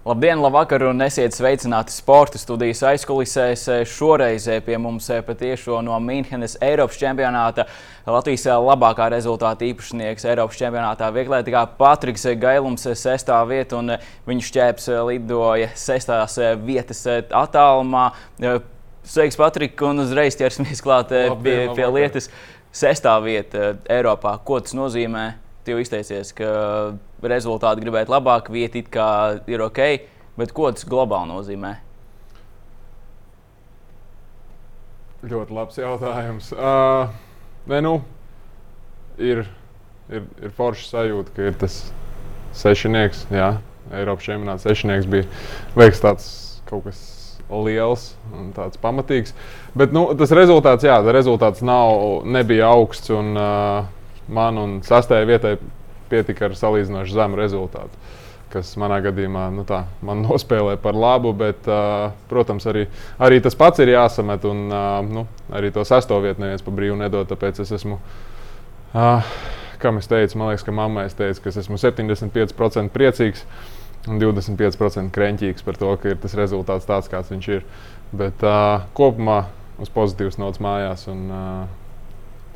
Labdien, labvakar un esiet sveicināti sporta studijas aizkulisēs. Šoreiz pie mums patiešām no Mīnhenes Eiropas čempionāta Latvijas labākā rezultāta īpašnieks Eiropas čempionātā vieglietīgā Patriks Gailums sestā vieta un viņš šķēps lidoja sestās vietas attālumā. Sveiks, Patrik, un uzreiz ķersimies klāt pie, pie lietas. Sestā vieta Eiropā, ko tas nozīmē? Jau izteicies, ka rezultāti gribētu labāk, vieta it kā ir ok, bet ko tas globāli nozīmē? Ļoti labs jautājums. Uh, ne, nu, ir, ir, ir forša sajūta, ka ir tas sešnieks, jā, Eiropas čempionāts sešnieks bija veiks tāds kaut kas liels un tāds pamatīgs. Bet nu, tas rezultāts, jā, tas rezultāts nav, nebija augsts. Un, uh, man un sastajai vietai pietika ar salīdzinoši zemu rezultātu. Kas manā gadījumā nu tā, man nospēlē par labu, bet, uh, protams, arī, arī tas pats ir jāsamet. Un, uh, nu, arī to sesto vietu neviens pa brīvu nedod. Tāpēc es esmu, uh, kā es teicu, man liekas, ka mammai es teicu, ka es esmu 75% priecīgs un 25% kreņķīgs par to, ka ir tas rezultāts tāds, kāds viņš ir. Bet uh, kopumā uz pozitīvas nots mājās. Un, uh,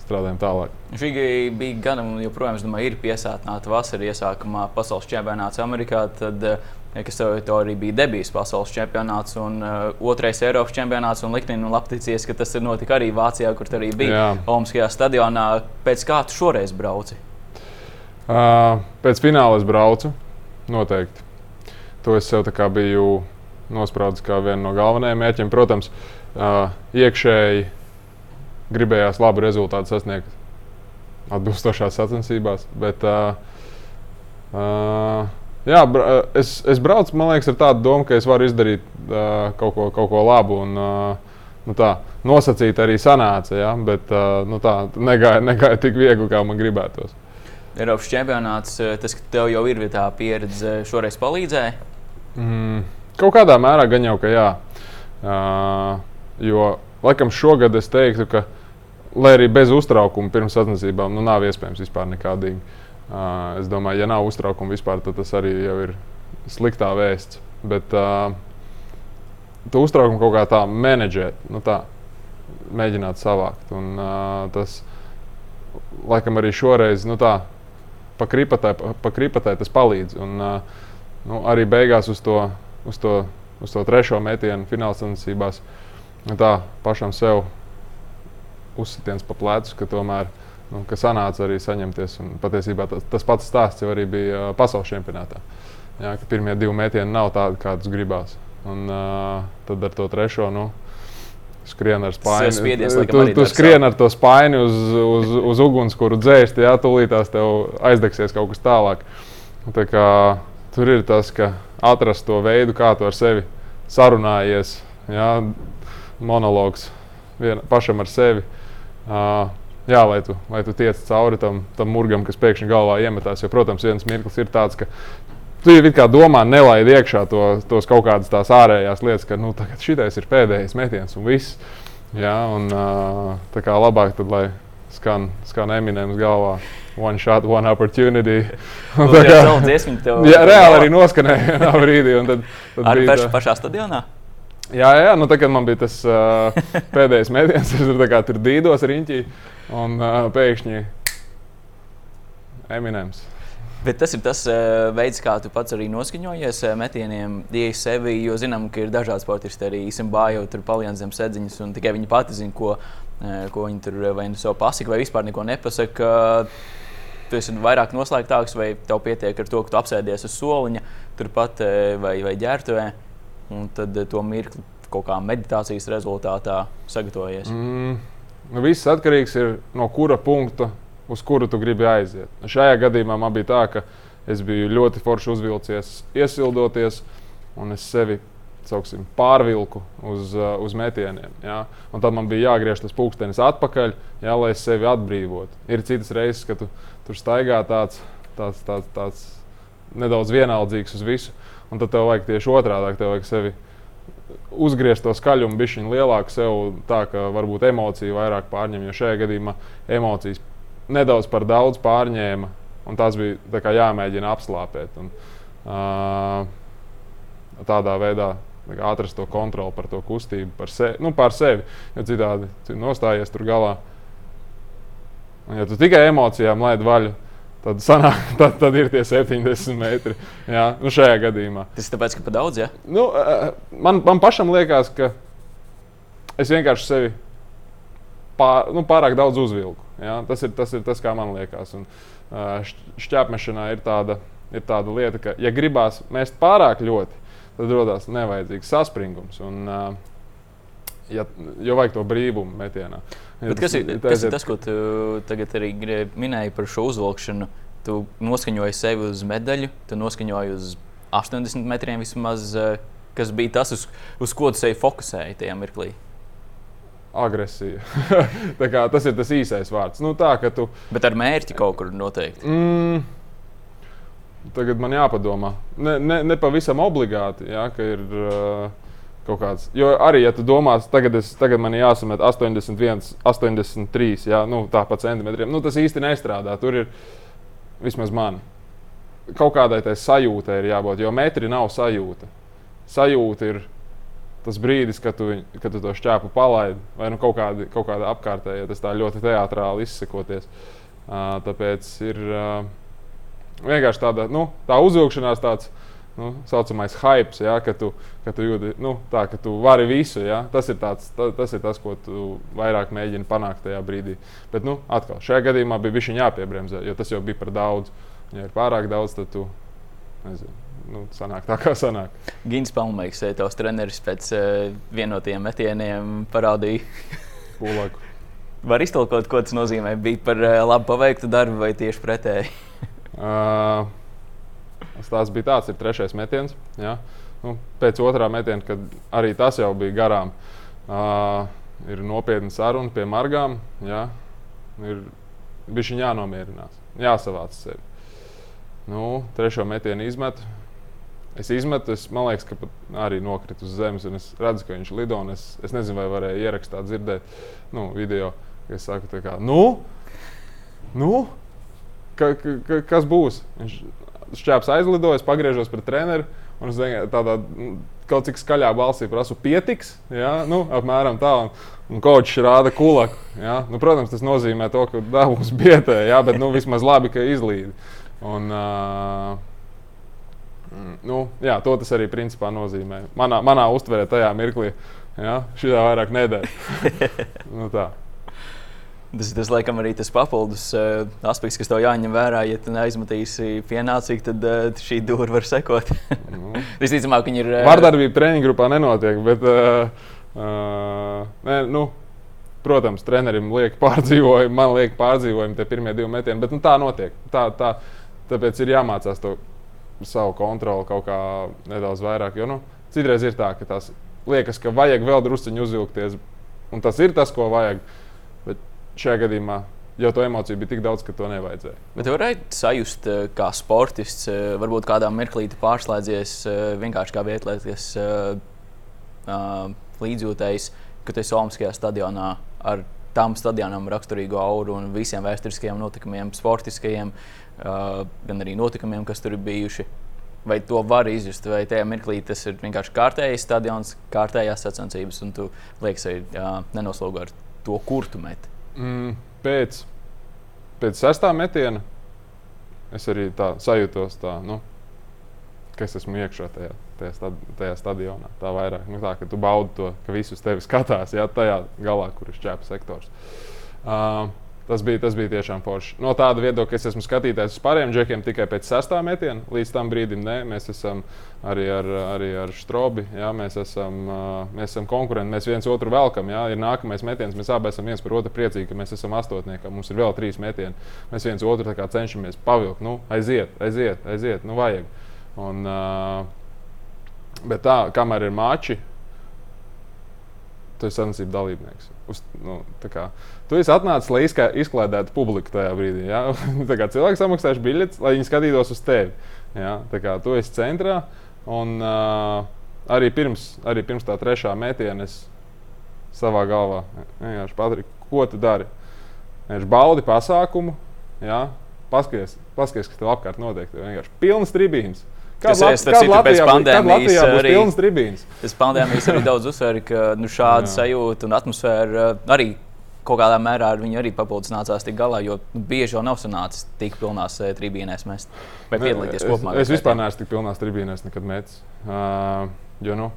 strādājam tālāk. Šī bija gan, joprojām, domāju, ir piesātināta vasara iesākumā pasaules čempionāts Amerikā. Tad, eh, kas tev arī bija debijas pasaules čempionāts un uh, otrais Eiropas čempionāts. Un likteņi nu, labticies, ka tas ir notika arī Vācijā, kur arī bija Olimpiskajā stadionā. Pēc kā tu šoreiz brauci? Uh, pēc fināla es braucu. Noteikti. To es sev biju nospraudis kā vienu no galvenajiem mērķiem. Protams, uh, iekšēji gribējās labu rezultātu sasniegt atbilstošās sacensībās. Bet, uh, uh, jā, es, es braucu, man liekas, ar tādu domu, ka es varu izdarīt uh, kaut, ko, kaut ko labu. Un, uh, nu tā, nosacīt arī sanāca, ja? bet uh, nu tā, negāja, negāja tik viegli, kā man gribētos. Eiropas čempionāts, tas, ka tev jau ir tā pieredze, šoreiz palīdzēja? Mm, kaut kādā mērā gan jau, ka jā. Uh, jo Laikam šogad es teiktu, ka, lai arī bez uztraukuma pirms sacensībām, nu, nav iespējams vispār nekādīgi. Uh, es domāju, ja nav uztraukuma vispār, tad tas arī ir sliktā vēsts. Bet uh, tu uztraukumu kaut kā tā menedžēt, nu, tā, mēģināt savākt. Un, uh, tas, laikam, arī šoreiz, nu, tā, pa kripatai, pa, pa kripatai tas palīdz. Un, uh, nu, arī beigās uz to, uz to, uz to trešo metienu fināla sacensībās. Uh, tā pašam sev uzsitiens pa plecu, ka tomēr nu, ka sanāca arī saņemties. Un patiesībā tas, tas pats stāsts jau bija pasaules čempionātā. Jā, pirmie divi metieni nav tādi, kādus gribās. Un uh, tad ar to trešo. Nu, Skrien ar spāņu. Spiedies, tu tu skrien ar to spāņu uz, uz, uz uguns, kuru dzēst, jā, tūlītās tev aizdegsies kaut kas tālāk. Tā kā, tur ir tas, ka atrast to veidu, kā tu ar sevi sarunājies. Jā, monologs vien, pašam ar sevi. Uh, jā, lai tu, lai tu tiec cauri tam, tam murgam, kas pēkšņi galvā iemetās. Jo, protams, viens mirklis ir tāds, ka tu jau kā domā, nelaid iekšā to, tos kaut kādas tās ārējās lietas, ka nu, šis ir pēdējais metiens un viss. Jā, un, uh, tā kā labāk tad, lai skan, skan Eminems galvā. One shot, one opportunity. Un, tā kā dziesma, jā, reāli arī noskanēja vienā brīdī. Tad, tad Ar bija, pašā stadionā? Jā, jā, nu tā, kad man bija tas uh, pēdējais mēdienis, es tur, kā, tur dīdos riņķī un uh, pēkšņi Eminems. Bet tas ir tas uh, veids, kā tu pats arī noskaņojies uh, metieniem, ieeja sevi. Jo zinām, ka ir dažādi sportisti, arī īstenībā jau tur paliek zem sēdziņas, un tikai viņi pati zina, ko, uh, ko viņi tur vai nu sev pasaka, vai vispār neko nepasaka. Tu esi vairāk noslēgtāks, vai tev pietiek ar to, ka tu apsēdies uz soliņa, turpat vai, vai ģērbtuvē un tad eh, to mirkli kaut kā meditācijas rezultātā sagatavojies? Mm, nu viss atkarīgs no kura punkta, uz kuru tu gribi aiziet. Nu, šajā gadījumā man bija tā, ka es biju ļoti forši uzvilcies, iesildoties, un es sevi sauksim, pārvilku uz, uh, uz metieniem. Ja? Un tad man bija jāgriež tas pulkstenis atpakaļ, ja, lai es sevi atbrīvotu. Ir citas reizes, kad tu tur staigā tāds, tāds, tāds, tāds nedaudz vienaldzīgs uz visu. Un tad tev vajag tieši otrādi, tev vajag sevi uzgriezt to skaļumu, bišķiņu lielāku sev, tā ka varbūt emociju vairāk pārņem. Jo šajā gadījumā emocijas nedaudz par daudz pārņēma, un tas bija jāmēģina apslāpēt. Un, uh, tādā veidā atrast to kontroli par to kustību, par sevi. Nu, par sevi jo citādi tu nostājies tur galā. Un, ja tu tikai emocijām laid vaļu, tad, sanāk, tad, tad ir tie 70 metri. Jā, nu šajā gadījumā. Tas ir tāpēc, ka par daudz, ja? Nu, man, man pašam liekas, ka es vienkārši sevi pār, nu, pārāk daudz uzvilku. Jā? Tas, ir, tas ir tas, kā man liekas. Un, šķēpmešanā ir tāda, ir tāda lieta, ka, ja gribās mest pārāk ļoti, tad rodas nevajadzīgs saspringums. Un, ja, jo vajag to brīvumu metienā. Bet kas, ir, kas ir tas, ko tu tagad arī minēji par šo uzvilkšanu? Tu noskaņoji sevi uz medaļu, tu noskaņoji uz 80 metriem vismaz. Kas bija tas, uz, uz ko tu sevi fokusēji tajā mirklī? agresija. tas ir tas īsais vārds. Nu, tā, tu... Bet ar mērķi kaut kur noteikti. Mm, tagad man jāpadomā. Ne, ne, ne pavisam obligāti, jā, ka ir uh, kaut kāds. Jo arī, ja tu domā, tagad, es, tagad man jāsamet 81, 83, jā, nu, tāpat centimetriem, nu, tas īsti nestrādā. Tur ir vismaz man. Kaut kādai tai sajūtai ir jābūt, jo metri nav sajūta. Sajūta ir tas brīdis, kad tu, kad tu to šķēpu palaidi, vai nu kaut, kādi, kaut kāda apkārtējā, tas tā ļoti teātrāli izsakoties. Uh, tāpēc ir. Uh, vienkārši tāda nu, tā uzvilkšanās, tāds nu, saucamais hype, ja, ka, tu, ka, tu jūti, nu, tā, ka tu vari visu. Ja. Tas, ir tāds, ta, tas ir tas, ko tu vairāk mēģini panākt tajā brīdī. Bet nu, atkal, šajā gadījumā bija viņš jāpiebremzē, jo tas jau bija par daudz. Ja ir pārāk daudz, tad tu nezini. Nu, sanāk tā, kā sanāk. Gins Palmeigs, eh, tavs treneris pēc uh, vienotiem metieniem parādīja pūlāku. Var iztolkot, ko tas nozīmē? Bija par uh, labu paveiktu darbu vai tieši pretēji? Uh, tas bija tāds, ir trešais metiens. Ja? Nu, pēc otrā metiena, kad arī tas jau bija garām, uh, ir nopietna saruna pie margām. Ja? Ir bijis jānomierinās, jāsavāc sevi. Nu, trešo metienu izmetu. Es izmetu, es, man liekas, ka arī nokritu uz zemes, un es redzu, ka viņš lido. Es, es nezinu, vai varēju ierakstīt, dzirdēt nu, video, es saku, kā, nu, nu, ka, ka, kas būs. Viņš šķēps aizlidojas, pagriežos pret treneru. Un es tādā nu, kaut cik skaļā balsī prasu, pietiks. Ja? Nu, apmēram tā. Un, un kočs rāda kulaku. Ja? Nu, protams, tas nozīmē to, ka dabūs bietē, ja? bet nu, vismaz labi, ka izlīd. Un, uh, nu, jā, to tas arī principā nozīmē. Manā, manā uztverē tajā mirklī, ja? šī vairāk nedēļa. nu, tā. Tas tas, laikam, arī tas papildus uh, aspekts, kas tev jāņem vērā. Ja tu neaizmetīsi pienācīgi, tad uh, šī dūra var sekot. nu. Visticamāk, viņi ir. Uh... Vardarbība treniņu grupā nenotiek, bet, uh, uh, ne, nu, protams, trenerim liek pārdzīvojumi, man liek pārdzīvojumi tie pirmie divi metieni, bet nu, tā notiek. Tā, tā, tāpēc ir jāmācās to savu kontroli kaut kā nedaudz vairāk. Jo nu, citreiz ir tā, ka tas liekas, ka vajag vēl druskuļi uzvilkties, un tas ir tas, ko vajag šajā gadījumā jau to emociju bija tik daudz, ka to nevajadzēja. Bet varētu sajust, eh, kā sportists, eh, varbūt kādā mirklī pārslēdzies eh, vienkārši kā vietlietas līdzjūtējs, ka tu esi Olimpiskajā stadionā ar tam stadionam raksturīgo auru un visiem vēsturiskajiem notikumiem, sportiskajiem, gan arī notikumiem, kas tur ir bijuši. Vai to var izjust, vai tajā mirklī tas ir vienkārši kārtējs stadions, kārtējās sacensības, un tu liekas, ka nenoslogo ar to, kur tu meti? Mm, pēc, pēc sestā metiena es arī tā sajūtos, tā, nu, ka es esmu iekšā tajā, tajā, stad, tajā stadionā. Tā vairāk, nu, tā, ka tu baudi to, ka visi uz tevi skatās, ja tajā galā, kur ir šķēpa sektors. Uh, Tas bija, tas bija tiešām forši. No tāda viedokļa, es esmu skatītājs uz pārējiem džekiem tikai pēc sestā metiena. Līdz tam brīdim nē, mēs esam arī ar, arī ar Strobi. Jā, mēs, esam, mēs esam konkurenti, mēs viens otru velkam. Jā, ir nākamais metiens, mēs abi esam viens par otru priecīgi, ka mēs esam astotnieki. Mums ir vēl trīs metieni. Mēs viens otru cenšamies pavilkt. Nu, aiziet, aiziet, aiziet, nu vajag. Un, bet tā, kamēr ir mači, tu esi sacensību dalībnieks. Uz, nu, tu esi atnācis, lai izklaidētu publiku tajā brīdī. Ja? cilvēki samaksājuši biļetes, lai viņi skatītos uz tevi. Ja? Tu esi centrā. Un, uh, arī, pirms, arī pirms tā trešā metiena es savā galvā vienkārši patīk, ko tu dari. Viņš baudi pasākumu, ja? paskaties, paskaties, kas tev apkārt notiek. Tev vienkārši pilns tribīns. Kas citu pēc pandēmijas arī, pēc pandēmijas arī daudz uzsver, ka nu, šāda Jā. sajūta un atmosfēra arī kaut kādā mērā ar viņu arī papildus nācās tik galā, jo nu, bieži jau nav sanācis tik pilnās uh, tribīnēs mest. Vai piedalīties kopumā? Es, es vispār neesmu tik pilnās tribīnēs nekad metis. Uh, jo, nu,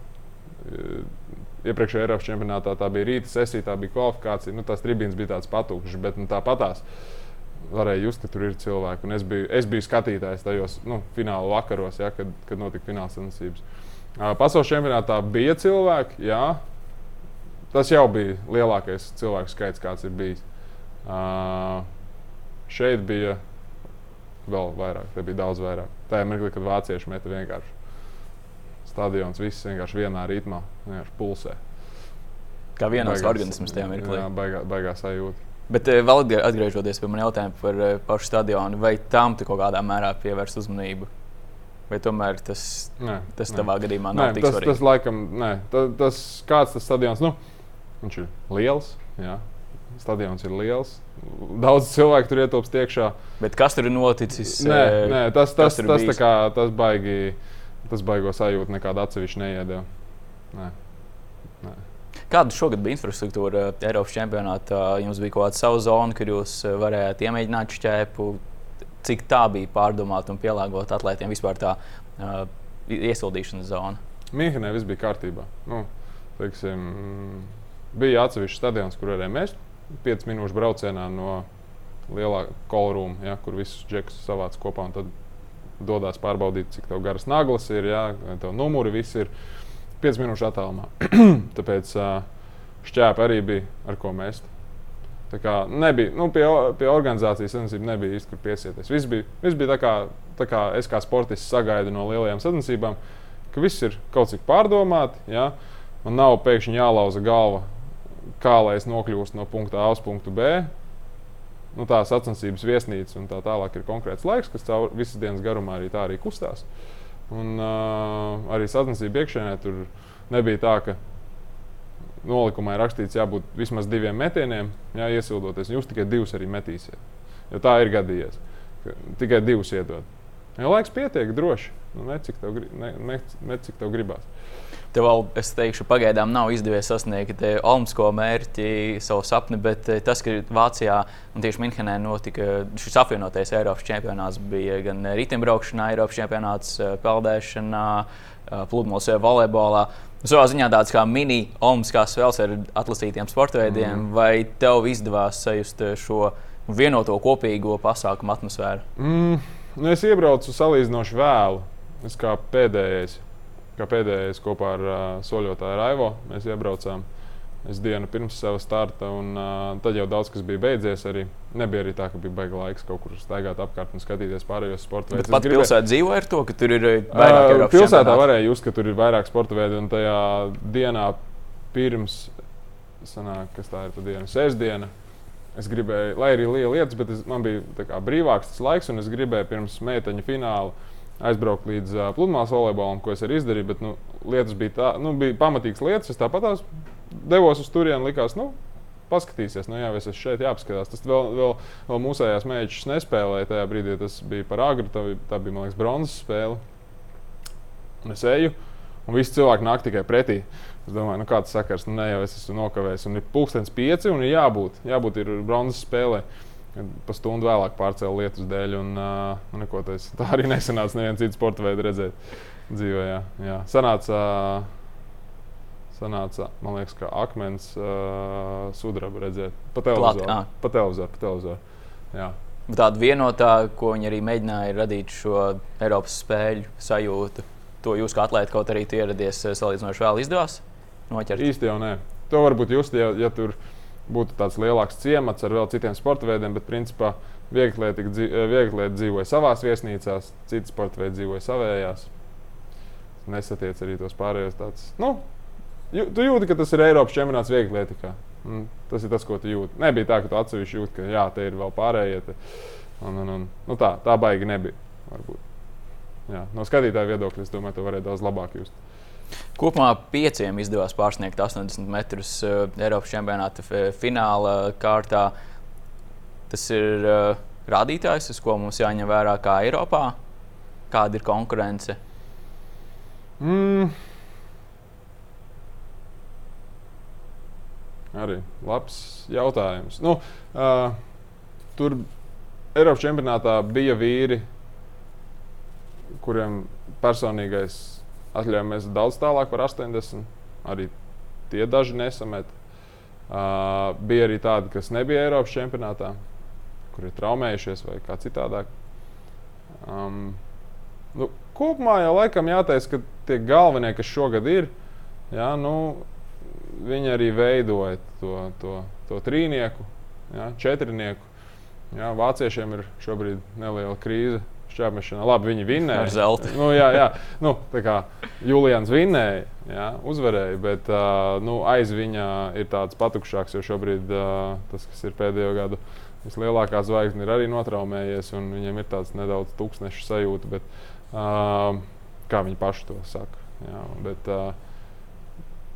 iepriekšējā Eiropas čempionātā tā bija rīta sesija, tā bija kvalifikācija. Nu, tās tribīnes bija tādas patūkšas, bet nu, tāpatās varēja just, ka tur ir cilvēki. Un es biju, es biju skatītājs tajos nu, fināla vakaros, ja, kad, kad notika fināla sacensības. Uh, pasaules čempionātā bija cilvēki, jā. Tas jau bija lielākais cilvēku skaits, kāds ir bijis. Uh, šeit bija vēl vairāk, te bija daudz vairāk. Tā ir mirkli, kad vācieši meta vienkārši. Stadions viss vienkārši vienā ritmā, vienkārši pulsē. Kā vienos organismus tajā mirklī. Jā, baigā, baigā sajūta. Bet eh, vēl atgrie- atgriežoties pie manas jautājuma par eh, pašu stadionu, vai tam tu kaut kādā mērā pievērst uzmanību? Vai tomēr tas, Nē, tas nē. tavā gadījumā Nē, nav tik tas, svarīgi? tas laikam, nē, tas, tas kāds tas stadions, nu, viņš ir liels. Jā. Stadions ir liels. Daudz cilvēku tur ietilpst iekšā. Bet kas tur ir noticis? Nē, eh, nē tas, tas, tas, bijis? kā, tas baigi. Tas baigo sajūta nekāda atsevišķa neiedēva. Nē. Kāda šogad bija infrastruktūra Eiropas čempionātā? Jums bija kaut kāda sava zona, kur jūs eh, varējāt iemēģināt šķēpu. Cik tā bija pārdomāta un pielāgota atlētiem vispār tā uh, iesildīšanas zona? Mīnhenē viss bija kārtībā. Nu, teiksim, bija atsevišķs stadions, kur varēja mest 5 minūšu braucienā no lielā kolorūma, ja, kur visus džekus savāc kopā. un Tad dodas pārbaudīt, cik tev garas naglas ir, ja, tev numuri viss ir 5 minūšu attālumā. Tāpēc šķēpa arī bija ar ko mest. Tā kā nebija, nu, pie, pie organizācijas sacensību nebija īsti kur piesieties. Viss bija, viss bija tā, kā, tā kā es kā sportists sagaidu no lielajām sacensībām, ka viss ir kaut cik pārdomāti. Ja? Man nav pēkšņi jālauza galva, kā lai es nokļūstu no punkta A uz punktu B. Nu, tā sacensības viesnīca un tā tālāk ir konkrēts laiks, kas caur visas dienas garumā arī tā arī kustās. Un uh, arī sacensību iekšienē tur nebija tā, ka nolikumā ir rakstīts, jābūt vismaz diviem metieniem, jā, iesildoties. Jūs tikai divus arī metīsiet. Jo tā ir gadījies. ka Tikai divus iedod. Ja laiks pietiek, droši. Nu, ne, cik tev, ne, ne, ne cik tev gribās. Tev vēl, es teikšu, pagaidām nav izdevies sasniegt eh, Olimpisko mērķi, savu sapni, bet eh, tas, ka Vācijā un tieši Minhenē notika šis apvienotais Eiropas čempionāts, bija gan riteņbraukšanā, Eiropas čempionāts, eh, peldēšanā, pludmales vai volejbolā. Savā ziņā tāds kā mini-olimpiskās spēles ar atlasītiem sporta veidiem, mm. vai tev izdevās sajust šo vienoto kopīgo pasākumu atmosfēru? Mm, nu es iebraucu salīdzinoši vēlu. Es kā pēdējais, kā pēdējais kopā ar uh, soļotāju Raivo, mēs iebraucām. Es dienu pirms sava starta, un uh, tad jau daudz kas bija beidzies. Arī. Nebija arī tā, ka bija baigta laiks kaut kur staigāt apkārt un skatīties pārējos sporta veidus. pat pilsētā dzīvo ar to, ka tur ir vairāk Eiropas Pilsētā varēja just, ka tur ir vairāk sporta veidu, un tajā dienā pirms, sanāk, kas tā ir pa diena, sestdiena. Es gribēju, lai arī liela lietas, bet es, man bija kā brīvāks tas laiks, un es gribēju pirms meiteņa fināla aizbraukt līdz uh, pludmales volejbolam, ko es arī izdarīju. Bet nu, lietas bija, tā, nu, bija pamatīgas lietas. Es tāpat tās devos uz turieni, likās, nu, paskatīsies, nu, jā, es esmu šeit jāpaskatās. Tas vēl, vēl, vēl mūsējās mēģinājums nespēlēja tajā brīdī. Tas bija par agru, tā tā bija man liekas, bronzas spēle. Un es eju, un visi cilvēki nāk tikai pretī. Es domāju, nu, kāds sakars, nu, ne jau es esmu nokavējis. Un ir pulkstenis pieci, un ir jābūt, jābūt ir bronzas spēlē. Pa stundu vēlāk pārcēlu lietus dēļ, un uh, neko tas tā arī nesanāca. Nevienu citu sporta veidu redzēt dzīvē. Jā, jā. Sanāca, sanāca, man liekas, ka akmens uh, sudraba redzēt pa televizoru. Pa televizoru, pa televizoru. Tāda vienotā, ko viņi arī mēģināja radīt šo Eiropas spēļu sajūtu. To jūs kā atlētājs kaut arī ieradies salīdzinoši vēl izdevās noķert. Īsti jau nē. To varbūt just, ja, ja tur būtu tāds lielāks ciemats ar vēl citiem sporta veidiem, bet principā viegli dzīvoja savā viesnīcā, citi sporta veidi dzīvoja savējās. Nesatiec arī tos pārējos. Tāds, nu, jū, tu jūti, ka tas ir Eiropas čempionāts viegli lietikā. Mm, tas ir tas, ko tu jūti. Nebija tā, ka tu atsevišķi jūti, ka jā, te ir vēl pārējie. Te. Un, un, un, nu tā, tā baigi nebija. Varbūt. Jā, no skatītāja viedokļa, es domāju, to varēja daudz labāk just. Kopumā pieciem izdevās pārsniegt 80 metrus uh, Eiropas čempionāta fi- fināla kārtā. Tas ir uh, rādītājs, uz ko mums jāņem vērā kā Eiropā. Kāda ir konkurence? Mm. Arī labs jautājums. Nu, uh, tur Eiropas čempionātā bija vīri, kuriem personīgais atļauj mēs daudz tālāk par 80. Arī tie daži nesamet. Uh, bija arī tādi, kas nebija Eiropas čempionātā, kuri ir traumējušies vai kā citādāk. Um, nu, kopumā jau laikam jāteic, ka tie galvenie, kas šogad ir, jā, nu, viņi arī veidoja to, to, to trīnieku, jā, četrnieku. Jā, vāciešiem ir šobrīd neliela krīze šķērmešanā. Labi, viņi vinnēja. Ar zelta. Nu, jā, jā. Nu, tā kā Julians vinnēja, jā, uzvarēja, bet uh, nu, aiz viņa ir tāds patukšāks, jo šobrīd uh, tas, kas ir pēdējo gadu vislielākā zvaigzne, ir arī notraumējies, un viņam ir tāds nedaudz tūkstneša sajūta, bet uh, kā viņi paši to saka. Jā, bet, uh,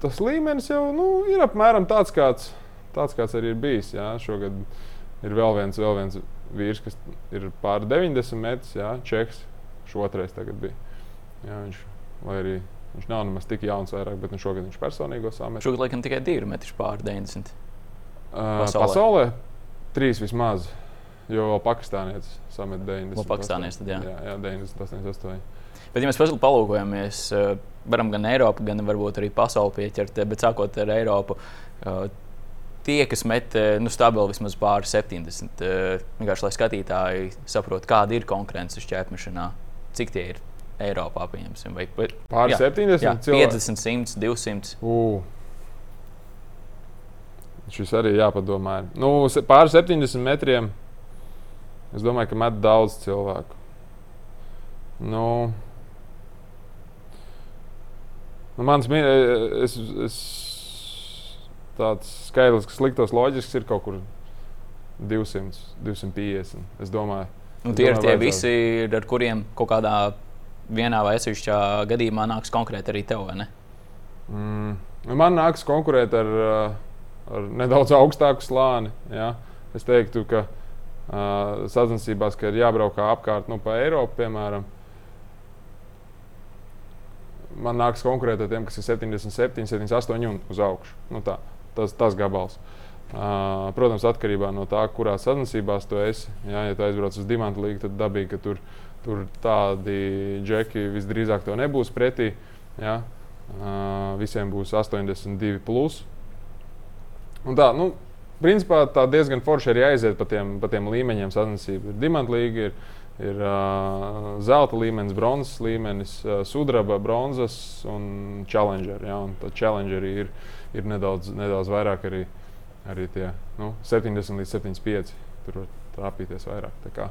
tas līmenis jau nu, ir apmēram tāds, kāds, tāds, kāds arī ir bijis. Jā, šogad ir vēl viens, vēl viens vīrs, kas ir pār 90 metrus, jā, čeks. Šotreiz bija. Jā, viņš, arī, viņš nav nemaz tik jauns, vairāk, bet nu, šogad viņš personīgo sametu. Šogad laikam tikai 2 metri pār 90. Uh, pasaulē. pasaulē trīs vismaz, jo pakistānietis samet 90. Vēl pakistānietis tad jā. Jā, jā 90, 88. Bet, ja mēs palūkojamies, varam gan Eiropu, gan varbūt arī pasauli pieķert, bet sākot ar Eiropu, tie, kas met nu, stabili vismaz pāri 70, vienkārši lai skatītāji saprotu, kāda ir konkurence šķērpmešanā, cik tie ir Eiropā pieņemsim. Vai, vai, pāri jā, 70, jā, 50, 100, 200. Uh. Šis arī jāpadomā. Nu, pāri 70 metriem. Es domāju, ka met daudz cilvēku. Nu, nu mans es, es tāds skaitlis, kas liktos loģisks, ir kaut kur 200, 250. Es domāju, nu, tie ir tie vajadzētu. visi, ar kuriem kaut kādā vienā vai atsevišķā gadījumā nāks konkurēt arī tev. Mm, nu, man nāks konkurēt ar, ar nedaudz augstāku slāni. Ja? Es teiktu, ka uh, sacensībās, ka ir jābrauk apkārt nu, pa Eiropu, piemēram. Man nāks konkurēt ar tiem, kas ir 77, 78 un uz augšu. Nu, tā tas, tas gabals. Uh, protams, atkarībā no tā, kurā sacensībās tu esi. Jā, ja tu aizbrauc uz dimantu līniju, tad dabīgi, ka tur, tur tādi džeki visdrīzāk to nebūs pretī. Jā. Uh, visiem būs 82. Plus. Un tā, nu, principā tā diezgan forši arī aiziet pa tiem, pa tiem līmeņiem sacensību. Ir dimantu līnija, ir, ir uh, zelta līmenis, bronzas līmenis, uh, sudraba, bronzas un challenger. Ja, un challenger ir, ir nedaudz, nedaudz vairāk arī, arī tie nu, 70 līdz 75. Tur var trāpīties vairāk. Tā kā,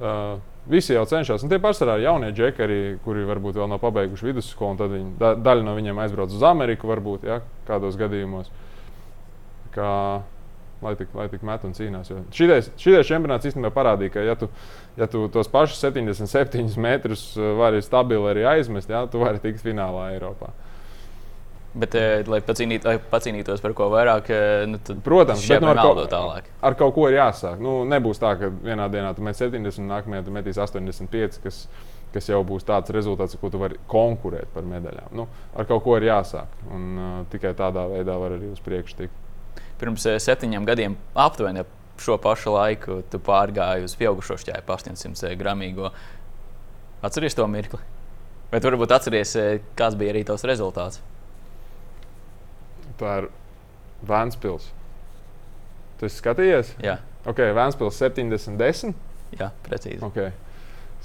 uh, visi jau cenšas. Un tie pārsvarā ir jaunie džeki, arī, kuri varbūt vēl nav pabeiguši vidusskolu. Tad viņi, da, daļa no viņiem aizbrauc uz Ameriku, varbūt ja, kādos gadījumos. Kā, lai tik, lai tik met un cīnās. Šitais čempionāts īstenībā parādīja, ka, ja tu, ja tu tos pašus 77 metrus vari stabili arī aizmest, jā, tu vari tikt finālā Eiropā. Bet, eh, lai, pacīnīt, lai pacīnītos par ko vairāk, eh, nu, tad protams, bet nu, ar, kaut, tālāk. ar kaut ko ir jāsāk. Nu, nebūs tā, ka vienā dienā tu met 70, nākamajā tu metīs 85, kas, kas jau būs tāds rezultāts, ar ko tu vari konkurēt par medaļām. Nu, ar kaut ko ir jāsāk. Un, uh, tikai tādā veidā var arī uz priekšu tikt. Pirms septiņiem gadiem aptuveni šo pašu laiku tu pārgāji uz pieaugušo šķēpu 800 gramīgo. Atceries to mirkli? Tu varbūt atceries, kāds bija arī tavs rezultāts? Tā ir Vēnspils. Tu esi skatījies? Jā. Ok, Vēnspils 70, 10. Jā, precīzi. Okay.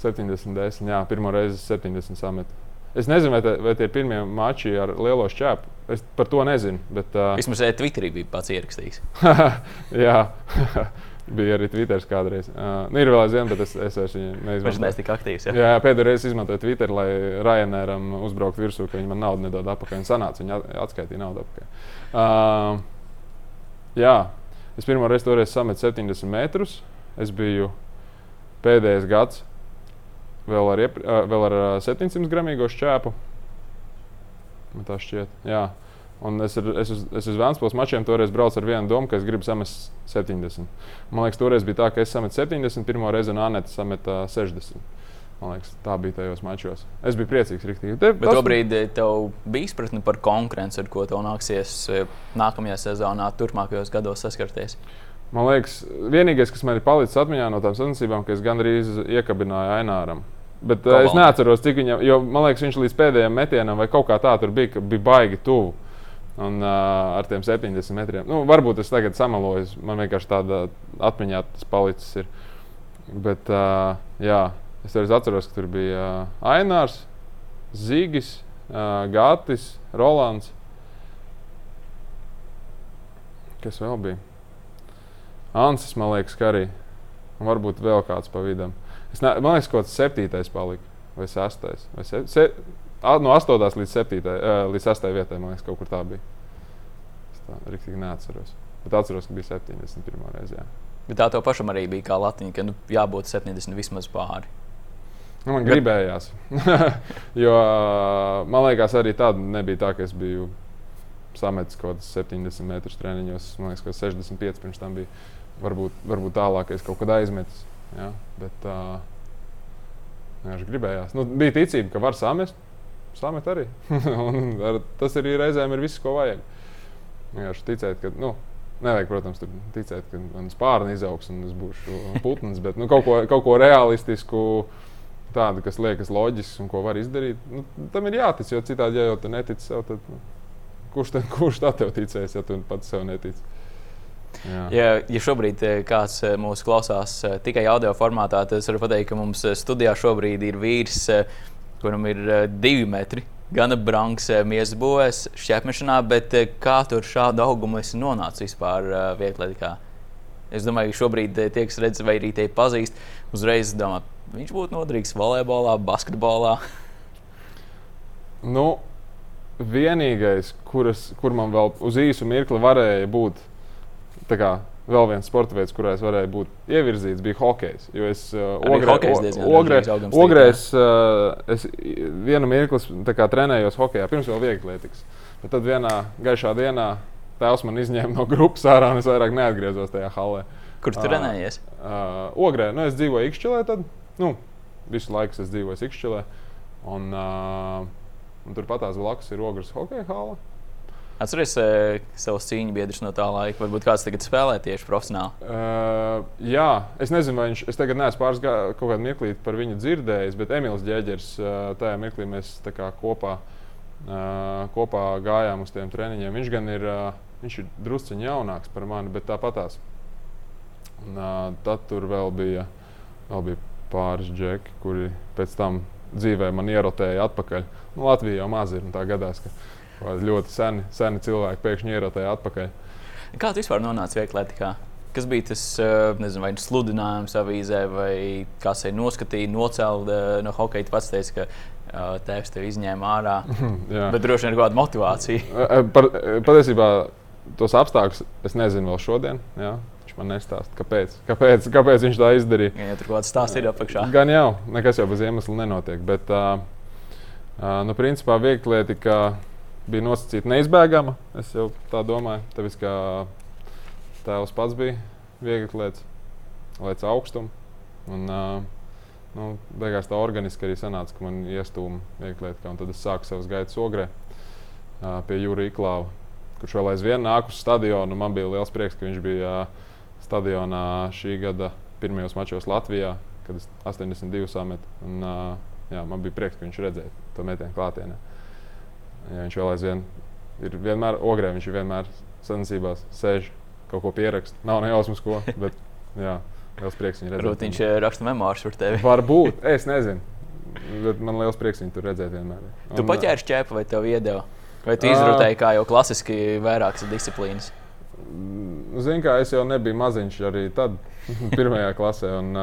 70, 10. Jā, pirmo reizi 70 sametu. Es nezinu, vai, te, vai tie ir pirmie mači ar lielo šķēpu. Es par to nezinu. Bet, uh... Vismaz Twitterī bija pats ierakstījis. jā. Bija arī Twitter kādreiz. Uh, ir vēl aizvien, bet es, es vairs neizmantoju. Viņš neesmu tik aktīvs. Jā, jā, jā pēdējo reizi izmantoju Twitter, lai Ryanairam uzbrauktu virsū, ka viņi man naudu nedod atpakaļ. Viņa sanāca, viņa atskaitīja naudu atpakaļ. Uh, jā, es pirmo reizi toreiz sametu 70 metrus. Es biju pēdējais gads vēl ar, iepr, uh, vēl ar 700 gramīgo šķēpu. Man tā šķiet. Jā. Un es, ar, es, uz, es uz Vēnspils mačiem toreiz braucu ar vienu domu, ka es gribu samest 70. Man liekas, toreiz bija tā, ka es sametu 70, pirmo reizi Anēta sameta 60. Man liekas, tā bija tajos mačos. Es biju priecīgs. Riktīgi. Te, Bet tobrīd tev bija izpratne par konkurenci, ar ko tev nāksies nākamajā sezonā, turpmākajos gados saskarties. Man liekas, vienīgais, kas man ir palicis atmiņā no tām sacensībām, ka es gandrīz iekabināju Aināram. Bet Komanda. es neatceros, cik viņam, jo man liekas, viņš līdz pēdējiem metienam vai kaut kā tā tur bija, ka bija baigi tuvu. Un, uh, ar tiem 70 metriem. Nu, varbūt es tagad samaloju. Man vienkārši tāda atmiņā tas palicis. Ir. Bet, uh, jā, es arī atceros, ka tur bija uh, Ainārs, Zīgis, uh, Gatis, Rolands. Kas vēl bija? Ansis, man liekas, ka arī. Un varbūt vēl kāds pa ne, man liekas, ka kaut kas septītais palika. Vai sestais. Vai se, se, no astotās līdz septītai, uh, līdz sestai vietai, man liekas, kaut kur tā bija. Es tā rīktīgi neatceros. Bet atceros, ka bija 71. reize. Jā. Bet tā tev pašam arī bija kā latiņa, ka nu, jābūt 70 vismaz pāri. Nu, man gribējās. jo man liekas, arī tāda nebija tā, ka es biju sametis kaut kādas 70 metrus treniņos. Man liekas, ka 65 pirms tam bija. Varbūt, varbūt tālāk es kaut kad aizmetu. Ja? Bet uh, gribējās. Nu, bija ticība, ka var samest. Samet arī. ar, tas arī reizēm ir viss, ko vajag. Vienkārši ticēt, ka. Nu, Nevajag, protams, ticēt, ka man spārni izaugs un es būšu putns, bet nu, kaut, ko, kaut ko realistisku, tādu, kas liekas loģisks un ko var izdarīt. Nu, tam ir jātic, jo citādi, ja jau tu netici sev, tad nu, kurš, tad, kurš tad tev ticēs, ja tu pats sev netici? Jā. Ja, ja šobrīd eh, kāds eh, mūsu klausās eh, tikai audio formātā, tad es varu pateikt, ka mums studijā šobrīd ir vīrs, kuram ir divi metri. Gan branks miesas būvēs, šķēpmešanā, bet kā tur šādu augumu esi nonācis vispār vietlietikā? Es domāju, ka šobrīd tie, kas redz, vai arī te pazīst, uzreiz domā, viņš būtu noderīgs volejbolā, basketbolā. Nu, vienīgais, kuras, kur man vēl uz īsu mirkli varēja būt kā, vēl viens sporta veids, kurā es varēju būt ievirzīts, bija hokejs. Jo es uh, ogrē, ogrē, ogrēs, uh, es vienu mirkli trenējos hokeja, pirms vēl vieglietikas. Bet tad vienā gaišā dienā tēvs man izņēma no grupas ārā, un es vairāk neatgriezos tajā halē. Kur tu uh, trenējies? Uh, ogrē, nu, es dzīvoju Ikšķilē, tad nu, visu laiku es dzīvoju Ikšķilē. Un, uh, un turpat tās blakus ir ogres hokeja hala. Atceries uh, savus cīņu biedrus no tā laika. Varbūt kāds tagad spēlē tieši profesionāli. Uh, jā, es nezinu, vai viņš. Es tagad neesmu pāris gadu kaut kādu mirklī par viņu dzirdējis, bet Emīls Džēģers uh, tajā mirklī mēs kopā, uh, kopā gājām uz tiem treniņiem. Viņš gan ir, uh, viņš ir drusciņš jaunāks par mani, bet tāpatās. Un, uh, tad tur vēl bija, vēl bija pāris džeki, kuri pēc tam dzīvē man ierotēja atpakaļ. Nu, Latvija jau maz ir un tā gadās. Ka, ļoti seni, seni cilvēki pēkšņi ierotēja atpakaļ. Kā tu vispār nonāci vieglietikā? Kas bija tas eh, nezinu, vai sludinājums avīzē, vai kas ir noskatīts, nocēlts eh, no hokeja? Pats teica, ka tēvs tevi izņēma ārā. bet droši vien ir kāda motivācija. Par, patiesībā tos apstākļus es nezinu vēl šodien. Jā. Viņš man nestāsta, kāpēc, kāpēc, kāpēc viņš tā izdarīja. Ja tur kaut kāds stāsts ir apakšā. Gan jau, nekas jau bez iemesla nenotiek. Bet, uh, uh, nu, principā, vieglietika bija nosacīta neizbēgama. Es jau tā domāju, tāpēc kā tēvs pats bija viegli lietas, lietas augstumu. Un, uh, nu, beigās tā organiski arī sanāca, ka man iestūma viegli lietas, un tad es sāku savus gaitas ogrē uh, pie Jūra Iklāva, kurš vēl aizvien nāk uz stadionu. Man bija liels prieks, ka viņš bija uh, stadionā šī gada pirmajos mačos Latvijā, kad es 82 sametu. Un, uh, jā, man bija prieks, ka viņš redzēja to metienu klātienē. Ja viņš vēl aizvien ir vienmēr ogrē, viņš ir vienmēr sacensībās, sēž kaut ko pierakst. Nav nejausmas, ko. Bet, jā, liels prieks viņu redzēt. Varbūt viņš eh, raksta memoārus par tevi. Varbūt, es nezinu. Bet man liels prieks viņu tur redzēt vienmēr. Un, tu paķēri šķēpu vai tev iedeva? Vai tu izrotēji kā jau klasiski vairākas disciplīnas? Mm, zini, kā es jau nebiju maziņš arī tad, pirmajā klasē. Un,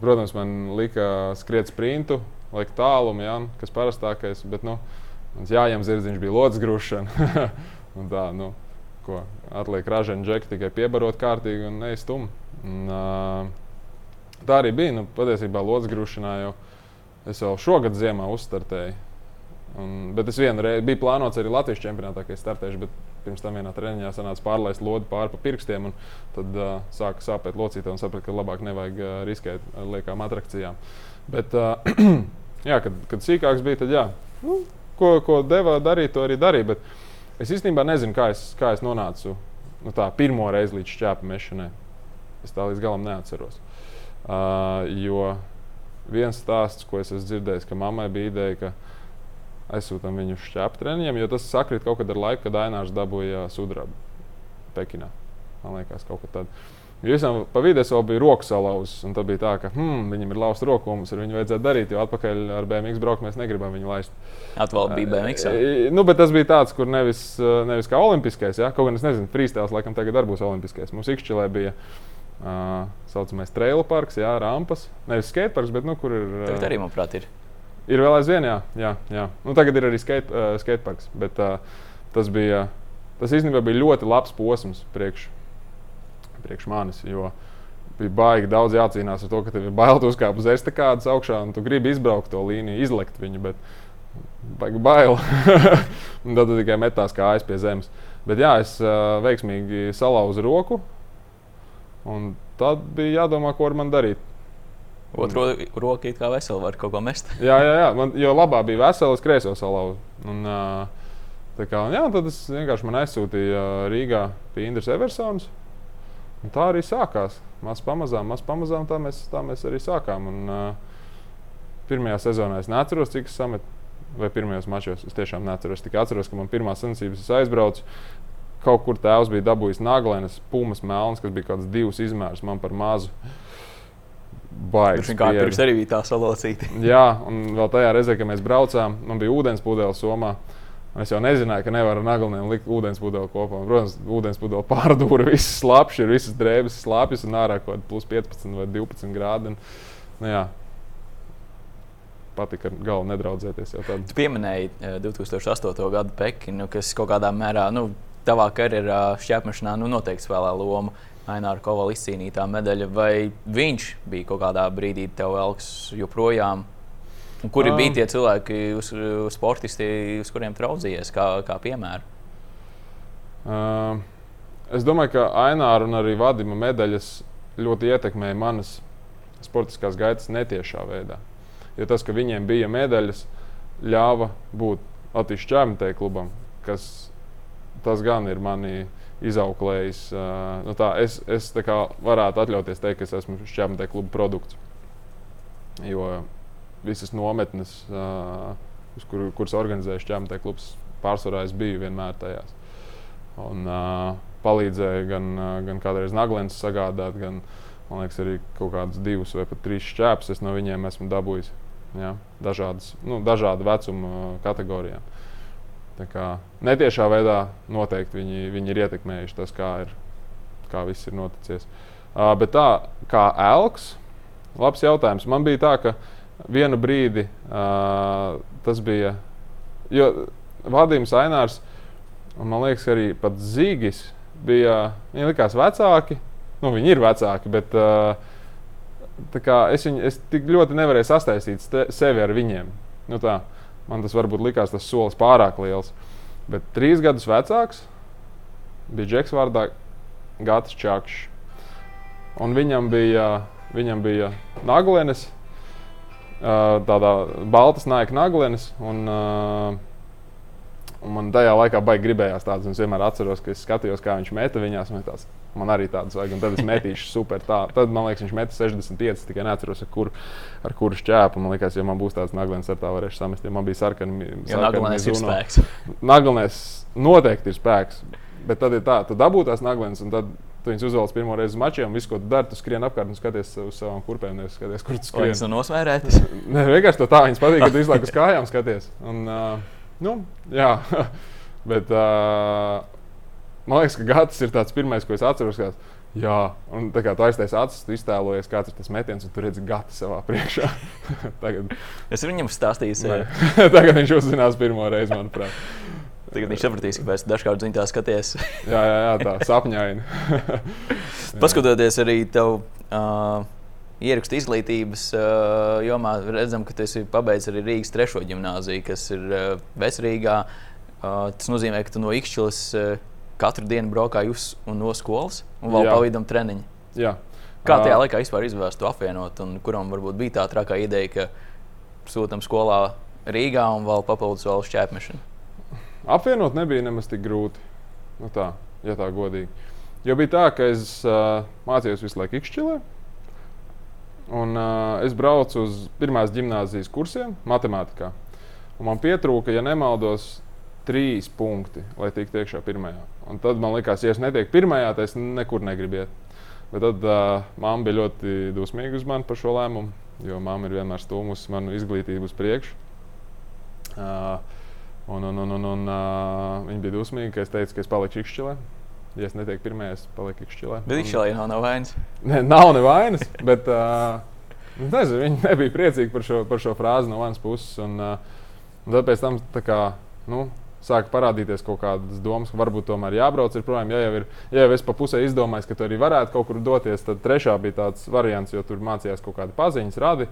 protams, man lika skriet sprintu, laika tālumu, ja, kas parastākais. Bet, nu, Mums jāņem zirdziņš, bija lodziņa grūšana. tā, nu, ko atliek ražēna džeki tikai piebarot kārtīgi un neiztum. Un, uh, tā arī bija. Nu, patiesībā lodziņa grūšanā jau es jau šogad ziemā uzstartēju. Un, bet es vienu reizi biju plānots arī Latvijas čempionātā, ka es startēšu, bet pirms tam vienā treniņā sanāca pārlaist lodi pāri pa pirkstiem. Tad uh, sāka sāpēt locītā un saprata, ka labāk nevajag uh, riskēt ar liekām atrakcijām. Bet, uh, jā, kad, kad sīkāks bija, tad jā, nu, ko, ko deva darīt, to arī darīja. Bet es īstenībā nezinu, kā es, kā es nonācu nu, tā, pirmo reizi līdz šķēpa mešanai. Es tā līdz galam neatceros. Uh, jo viens stāsts, ko es esmu dzirdējis, ka mammai bija ideja, ka aizsūtām viņu uz šķēpu treniņiem, jo tas sakrit kaut kad ar laiku, kad Ainārs dabūja sudrabu Pekinā. Man liekas, kaut kas tāds. Visam pa vidu vēl bija rokas salauzis, un tad bija tā, ka hmm, viņam ir lausta roka, un mums ar viņu vajadzētu darīt, jo atpakaļ ar BMX braukt mēs negribam viņu laist. Atkal bija BMX. Jā. Nu, bet tas bija tāds, kur nevis, nevis kā olimpiskais, ja? kaut gan es nezinu, freestyle laikam tagad arī būs olimpiskais. Mums Ikšķilē bija tā uh, saucamais trailer parks, jā, rampas. Nevis skateparks, bet nu, kur ir. Uh, Tagad arī, manuprāt, ir. Ir vēl aizvien, jā. jā, jā. Nu, tagad ir arī skate, uh, skateparks. Bet uh, tas bija, tas īstenībā bija ļoti labs posms priekš, priekš manis. Jo bija baigi daudz jācīnās ar to, ka tev ir bail uzkāpt uz estakādas augšā un tu gribi izbraukt to līniju, izlekt viņu. Bet, Baigi bail. tad tu tikai metās kājas pie zemes. Bet jā, es uh, veiksmīgi salauzu roku. Un tad bija jādomā, ko ar mani darīt. Otru roku kā veselu var kaut ko mest. jā, jā, jā. Man, jo labā bija vesela, es kreiso salauzu. Un, uh, kā, un, jā, tad es vienkārši aizsūtīju Rīgā pie Indras Eversons. Un tā arī sākās. Maz pamazām, maz pamazām tā mēs, tā mēs arī sākām. Un, uh, pirmajā sezonā es neatceros, cik es sametu. Vai pirmajos mačos es tiešām neatceros. Tikai atceros, ka man pirmā sensības es aizbraucu. Kaut kur tēvs bija dabūjis naglēnas, pumas melnas, kas bija kaut kāds divs izmērs man par mazu. Viņš kā pirms arī bija tā salocīta. Jā, un vēl tajā reizē, kad mēs braucām, man bija ūdens pudeles somā. Es jau nezināju, ka nevaru ar nagliem likt ūdens pudeli kopā. Protams, ūdens pudeli pārdūra, visas slāpes, ir visas drēbes, slāpes un ārā kaut kāda plus 15 vai 12 grādi. Un, nu, jā, patika ar galvu nedraudzēties. Tu pieminēji 2008. Eh, gadu Pekinu, kas kaut kādā mērā, nu, tavā karjerā šķērsmešanā nu, noteikti spēlē lomu. Aināra Kovala izcīnītā medaļa, vai viņš bija kaut kādā brīdī tev velks joprojām? Un kuri um, bija tie cilvēki, uz, uz sportisti, uz kuriem traudzījies, kā, kā piemēram? Um, es domāju, ka Aināra un arī Vadima medaļas ļoti ietekmēja manas sportiskās gaitas netiešā veidā. Jo tas, ka viņiem bija medaļas, ļāva būt Latvijas čempionāta klubam, kas tas gan ir manī izauklējis. Nu, tā, es es tā varētu atļauties teikt, ka es esmu šķērsmeļa kluba produkts. Jo visas nometnes, kur, kuras organizēja šķērsmeļa klubs, pārsvarā es biju vienmēr tajās. Un, palīdzēja gan, gan kādreiz naglens sagādāt, gan liekas, arī kaut kādus divus vai pat trīs šķēpus es no viņiem esmu dabūjis. Ja? Dažādas, nu, dažādu vecumu kategorijām. Kā, netiešā veidā noteikti viņi, viņi ir ietekmējuši tas, kā, ir, kā viss ir noticis. Uh, bet tā kā elks, labs jautājums. Man bija tā, ka vienu brīdi uh, tas bija. Jo Vadims Ainārs, un man liekas, arī pat Zīgis bija. Viņi likās vecāki. Nu, viņi ir vecāki, bet uh, es, viņu, es tik ļoti nevarēju sastaistīt sevi ar viņiem. Nu, tā. Man tas varbūt likās tas solis pārāk liels. Bet trīs gadus vecāks bija Džeks vārdā Gatis Čakšs. Un viņam bija, viņam bija naglenes, tādā baltas naika naglenes. Un, un man tajā laikā baigi gribējās tādas. Es vienmēr atceros, ka es skatījos, kā viņš meta viņās. Man tās man arī tādas vajag, un tad es metīšu super. Tā. Tad man liekas, viņš meta 65, tikai neatceros, ar kuru, ar kuru šķēpu. Man liekas, ja man būs tāds naglens, ar tā varēšu samest. Ja man bija sarkani, naglens ir spēks. Naglens noteikti ir spēks. Bet tad ir tā, tu dabū tās naglens, un tad tu viņus uzvelc pirmo reizi uz mačiem, un visu, ko tu dari, tu skrien apkārt un skaties uz savām kurpēm, nevis skaties, kur tu skrien. Tas ir nosmērēts. Nē, vienkārši tā, viņas patīk, ka tu izlaiž uz kājām skaties. Un, uh, nu, jā, bet uh, Man liekas, ka Gatis ir tāds pirmais, ko es atceros. Kā, jā, un tā kā tu aiztais acis, tu iztēlojies, kāds ir tas metiens, un tu redzi Gati savā priekšā. Tagad... Es viņam stāstīju, Tagad viņš uzzinās pirmo reizi, manuprāt. Tagad viņš sapratīs, ka mēs dažkārt ziņā skaties. jā, jā, jā, tā sapņaini. Paskatoties arī tev. Uh, Ierakstu izglītības uh, jomā redzam, ka tu esi pabeidzis arī Rīgas trešo gimnāziju, kas ir uh, Vecrīgā. Uh, tas nozīmē, ka tu no Ikšķilas uh, katru dienu braukāji uz un no skolas, un vēl pa vidam treniņu. Jā. Kā tajā laikā vispār izvēlēties to apvienot, un kuram varbūt bija tā trakā ideja, ka sūtām skolā Rīgā un vēl papildus vēl šķēpmešanu? Apvienot nebija nemaz tik grūti. Nu tā, ja tā godīgi. Jo bija tā, ka es uh, mācījos visu laiku Ikšķilē. Un, uh, es braucu uz pirmās gimnāzijas kursiem, matemātikā. Un man pietrūka, ja nemaldos, trīs punkti, lai tiktu iekšā pirmajā. Un tad man liekas, ja es netieku pirmajā, tad es nekur negribu iet. Bet tad uh, mamma bija ļoti dusmīga uz mani par šo lēmumu, jo mamma ir vienmēr stūmusi manu izglītību uz priekšu. Uh, un, un, un, un, un uh, viņa bija dusmīga, ka es teicu, ka es palikšu Ikšķilē. Ja es netieku pirmā, es paliku Ikšķilē. Bet Ikšķilē nav, nav vainas. Ne, nav nevainas, bet uh, nezinu, viņi nebija priecīgi par šo, par šo frāzi no manas puses. Un, uh, un tad pēc tam kā, nu, sāka parādīties kaut kādas domas, ka varbūt tomēr jābrauc. Ir, projām, ja, jau ir, ja jau es pa pusē izdomāju, ka tu arī varētu kaut kur doties, tad trešā bija tāds variants, jo tur mācījās kaut kādi paziņas, radi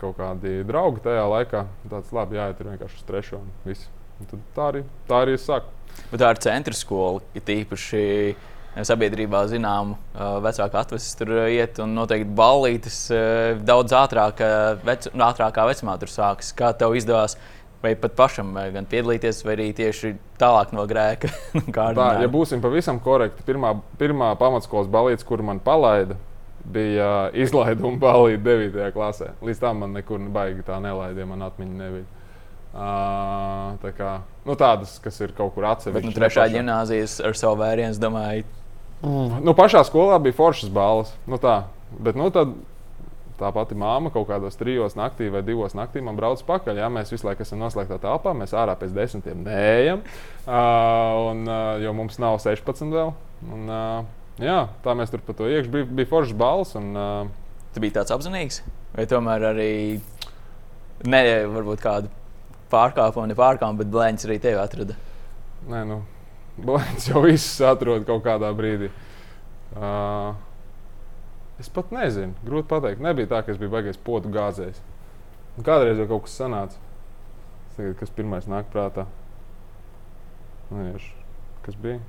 kaut kādi draugi tajā laikā. Tāds labi, jāiet vienkārši uz trešo. Tā arī, tā arī es saku. Bet tā ir centra skola, ir tīpaši sabiedrībā zinām, vecāki atveses tur iet un noteikti ballītes daudz ātrāk, vec, ātrākā vecumā tur sākas. Kā tev izdevās? Vai pat pašam gan piedalīties, vai arī tieši tālāk no grēka? tā, ja būsim pavisam korekti, pirmā, pirmā pamatskolas balīts, kur man palaida, bija izlaiduma balīti 9. klasē. Līdz tam man nekur baigi tā nelaidīja, man atmiņa nebija. Uh, tā kā, nu, tādas, kas ir kaut kur atsevišķas. Bet nu, trešā gimnāzijas ar savu vērienu, domāju, mm. nu, pašā skolā bija foršas balvas. Nu, tā. Bet nu, tad tā pati māma kaut kādos trijos naktī vai divos naktī man brauc pakaļ. Jā, mēs visu laiku esam noslēgtā telpā, mēs ārā pēc desmitiem neejam, uh, un, uh, jo mums nav 16 vēl. Un, uh, jā, tā mēs tur pa to iekšā bija, bija foršas balvas. Un, uh, Tu biji tāds apzinīgs, vai tomēr arī ne, varbūt kādu pārkāpumu, ne pārkāpumu, bet blēņas arī tevi atrada. Nē, nu, blēņas jau viss atrod kaut kādā brīdī. Uh, es pat nezinu, grūti pateikt. Nebija tā, ka es biju baigājis potu gāzējs. Un kādreiz jau kaut kas sanāca. Tagad, kas pirmais nāk prātā? Neiešu. Kas bija?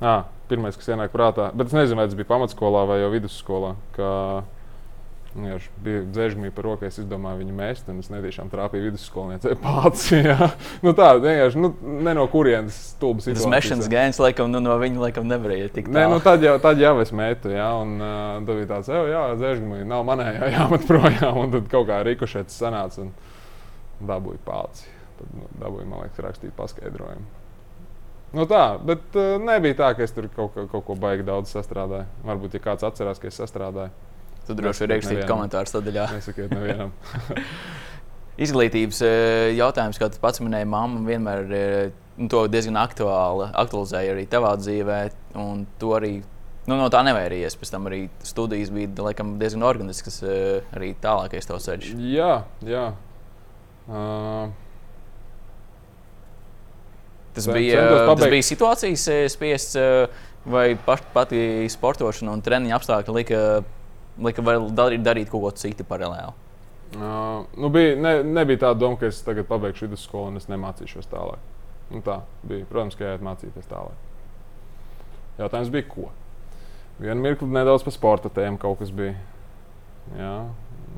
Ah, pirmais, kas ienāk prātā. Bet es nezinu, vai tas bija pamatskolā vai jau vidusskolā. Ka Jā, bija dzēžmīgi par rokai, es izdomāju viņu mēst, un es netīšām trāpīju vidusskolniecei pats. nu, tā vienkārši nu, ne no kurienes stulbas ir. Tas mešanas gēns, laikam, nu, no viņa laikam nevarēja tikt. Nē, nu, tad, jau, tad jau es metu, jā, un uh, tad bija tāds, jā, dzēžmīgi, nav manējā jāmet projām, un tad kaut kā rikušēts sanāca un dabūja pāci. Tad nu, dabūja, man liekas, rakstīt paskaidrojumu. Nu tā, bet uh, nebija tā, ka es tur kaut, kaut ko baigi daudz sastrādāju. Varbūt, ja kāds atcerās, ka es sastrādāju. Tad droši vien rakstīt komentārus sadaļā. Nesakiet nevienam. Izglītības eh, jautājums, kā tu pats minēji, mamma vienmēr eh, nu, to diezgan aktuāli, aktualizēja arī tavā dzīvē. To arī nu, no tā nevairījies. Pēc tam arī studijas bija laikam, diezgan organiskas, eh, arī tālākais tavs ceļš. Jā, jā. Uh... Tas bija, tas bija situācijas spiests, vai paš, pati sportošana un treniņa apstākļi lika lika darīt, darīt kaut ko citu paralēli? Uh, nu bija, ne, nebija tāda doma, ka es tagad pabeigšu vidusskolu un es nemācīšos tālāk. Nu, tā bija. Protams, ka jāiet mācīties tālāk. Jautājums bija, ko? Vienu mirkli nedaudz par sporta tēmu kaut kas bija. Jā,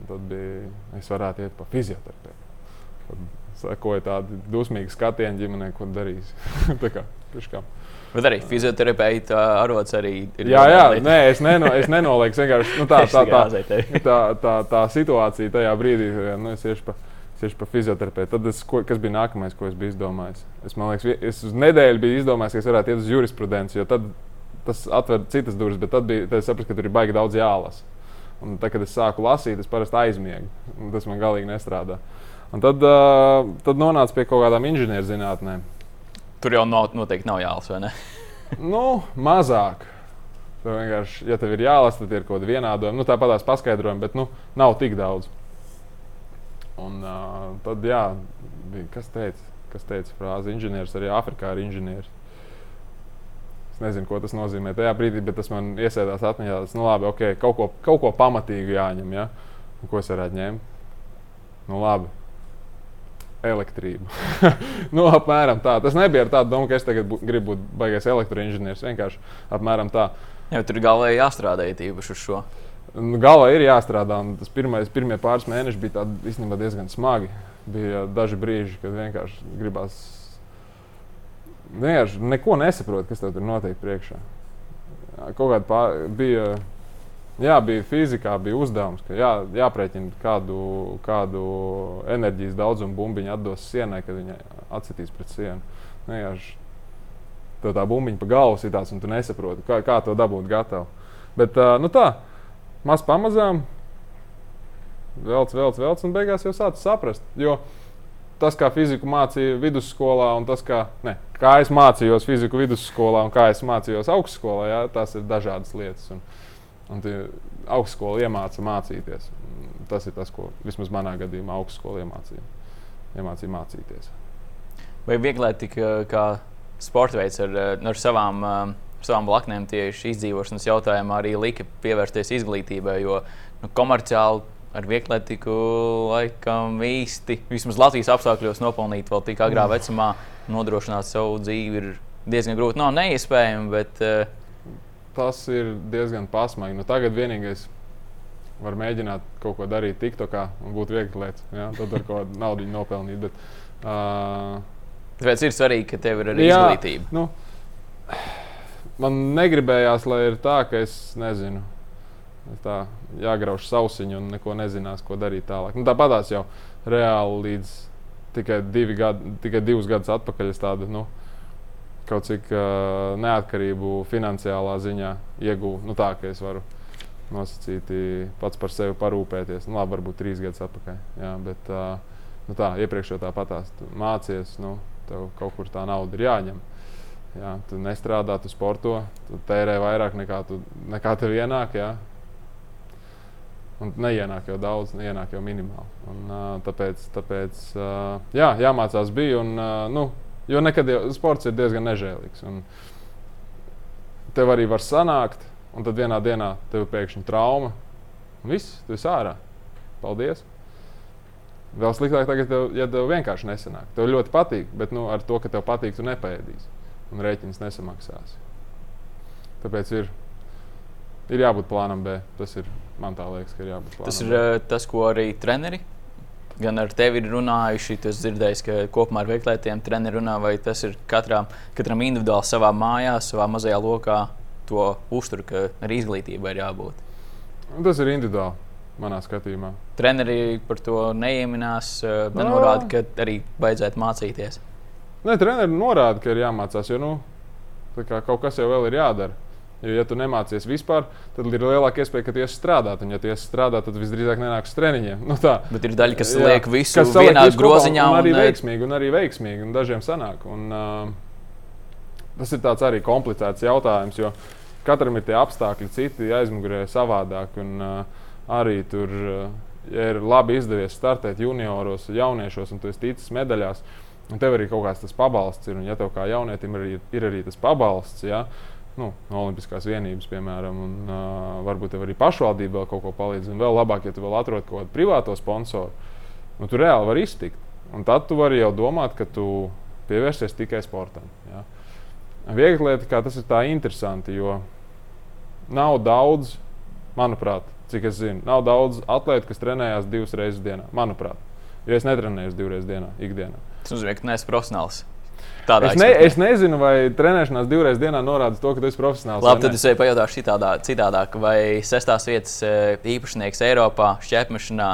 tad bija, es varētu iet pa fizioterapeitu. Sekoja tādi dusmīgi skatieni ģimenē, ko darīs. Bet arī fizioterapeita arots arī ir. Jā, jā nē, es, neno, es nenolieku. Nu, tā, tā, tā, tā, tā, tā situācija tajā brīdī, nu, es iešu pa, tieši par fizioterapeitu. Tad, es, ko, kas bija nākamais, ko es biju izdomājis? Es, liekas, es uz nedēļu biju izdomājis, ka es varētu iet uz jurisprudenci, jo tad tas atver citas durvis, bet tad, bija, tad es sapratu, ka tur ir baigi daudz jālasa. Un tad, kad es sāku lasīt, es parasti aizmiegu. Tas man galīgi nestrādā. Un tad, uh, tad nonācu pie kaut kādām inženierzinātnēm. Tur jau not, noteikti nav jālasa, vai ne? nu, mazāk. Tur vienkārši, ja tev ir jālasa, tad ir kaut kāda vienādojuma. Nu, Tāpat tās paskaidrojumi, bet nu, nav tik daudz. Un uh, tad, jā, bija, kas teica, kas teica frāzi, inženieris arī Āfrikā ir inženieris. Es nezinu, ko tas nozīmē tajā brīdī, bet tas man iesēdās atmiņā. Tas, nu, labi, okay, kaut, ko, kaut ko pamatīgu jāņem. Ja? Un ko es varētu ņemt? Nu, labi. Elektrību. nu, apmēram tā. Tas nebija ar tādu domu, ka es tagad gribu būt baigais elektroinženieris. Vienkārši apmēram tā. Jā, tur galvā jāstrādā īpaši uz šo. Nu, galvā ir jāstrādā. Tas pirmais, pirmie pāris mēneši bija tādi, īstenībā diezgan smagi. Bija daži brīži, kad vienkārši gribās. Vienkārši neko nesaprot, kas tur notiek priekšā. Kaut kāda pār, bija Jā, bija fizikā, bija uzdevums, ka jā, jāprēķina, kādu, kādu enerģijas daudzumu bumbiņu atdos sienai, kad viņa atsitīs pret sienu. Vienkārši tev tā bumbiņa pa galvu sitās, un tu nesaproti, kā, kā to dabūt gatavu. Bet nu tā, maz pamazām, velc, velc, velc, un beigās jau sācis saprast. Jo tas, kā fiziku mācīja vidusskolā, un tas, kā, ne, kā es mācījos fiziku vidusskolā un kā es mācījos augstskolā, jā, tās ir dažādas lietas. Un, Un augstskola iemāca mācīties. Tas ir tas, ko vismaz manā gadījumā augstskola iemācīja, iemācīja mācīties. Vai vieglāk tik kā sporta veids ar, ar savām, savām blaknēm tieši izdzīvošanas jautājumā arī lika pievērsties izglītībai, jo nu, komerciāli ar vieglietīku laikam īsti, vismaz Latvijas apstākļos, nopelnīt vēl tik agrā mm. vecumā, nodrošināt savu dzīvi ir diezgan grūti. Nav neiespējami, bet uh, tas ir diezgan pasmaigi. Nu, tagad vienīgais var mēģināt kaut ko darīt TikTokā un būt viegli lietas. Ja? Tad ar kaut kādu naudu nopelnīt. Bet, uh, Tāpēc ir svarīgi, ka tev ir arī jā, izglītība. Nu, man negribējās, lai ir tā, ka es nezinu. Tā jāgrauž sausiņu un neko nezinās, ko darīt tālāk. Nu, Tāpatās jau reāli līdz tikai, gadi, tikai divus gadus atpakaļ es tādu nu, kaut cik uh, neatkarību finansiālā ziņā ieguvu. Nu, tā, ka es varu nosacīt pats par sevi parūpēties. Nu, labi, varbūt trīs gadus atpakaļ. Jā, bet uh, nu, tā, iepriekš jau tāpatās mācīties, nu, tev kaut kur tā nauda ir jāņem. Jā, tu nestrādā, tu sporto, tu tērē vairāk nekā, tu, nekā tev ienāk. Jā. Un neienāk jau daudz, neienāk jau minimāli. Un, uh, tāpēc tāpēc uh, jā, jāmācās bija. Un, uh, nu, Jo nekad jau sports ir diezgan nežēlīgs. Tev arī var sanākt, un tad vienā dienā tev pēkšņi trauma. Un viss, tu esi ārā. Paldies! Vēl sliktāk, tagad, tev, ja tev vienkārši nesanāk. Tev ļoti patīk, bet nu, ar to, ka tev patīk, tu nepaēdīsi. Un rēķins nesamaksās. Tāpēc ir, ir jābūt plānam B. Tas ir man tā liekas, ka ir jābūt plānam. Tas ir B. Eh, tas, ko arī treneri gan ar tevi ir runājuši. Tu dzirdēji, ka kopumā ar veiklētiem treniņiem runā, vai tas ir katram, katram individuāli savā mājā, savā mazajā lokā, to uztur, ka arī izglītībai ir jābūt. Tas ir individuāli. Manā skatījumā. Treneri par to neieminās, eh, bet norāda, ka arī vajadzētu mācīties. Nē, treneri norāda, ka ir jāmācās, jo nu, kaut kas jau ir jādara. Jo, ja tu nemācies vispār, tad ir lielāka iespēja, ka tu iesi strādāt. Un, ja tu iesi strādāt, tad visdrīzāk nenāks treniņiem. Nu, tā. Bet ir daļa, kas liek visu kas vienā visu groziņā. Un, un, arī un, veiksmīgi, un arī veiksmīgi, un dažiem sanāk. Un, uh, tas ir tāds arī komplicēts jautājums, jo katram ir tie apstākļi, citi aizmugurē savādāk. Un, uh, arī tur, uh, ja ir labi izdevies startēt junioros, jauniešos, un tu esi ticis medaļās, un tev arī kaut kāds tas pabalsts ir. Un, ja tev kā jaunietim ir, ir arī tas pabalsts, ja, uh, nu, no Olimpiskās vienības, piemēram, un uh, varbūt arī pašvaldība vēl kaut ko palīdz. Un vēl labāk, ja tu vēl atrod kaut kādu privāto sponsoru, nu, tu reāli vari iztikt. Un tad tu vari jau domāt, ka tu pievērsies tikai sportam. Ja? Viegli lieta, kā tas ir tā interesanti, jo nav daudz, manuprāt, cik es zinu, nav daudz atlētu, kas trenējās divas reizes dienā. Manuprāt, jo es netrenēju divas reizes dienā, ikdienā. Tas nozīmē, ka neesmu profesionāls. Es, ne, es nezinu, vai trenēšanās divreiz dienā norāda to, ka tu esi profesionāls. Labi, tad es jau pajautāšu citādā, citādāk. Vai sestās vietas e, īpašnieks Eiropā šķērsmešanā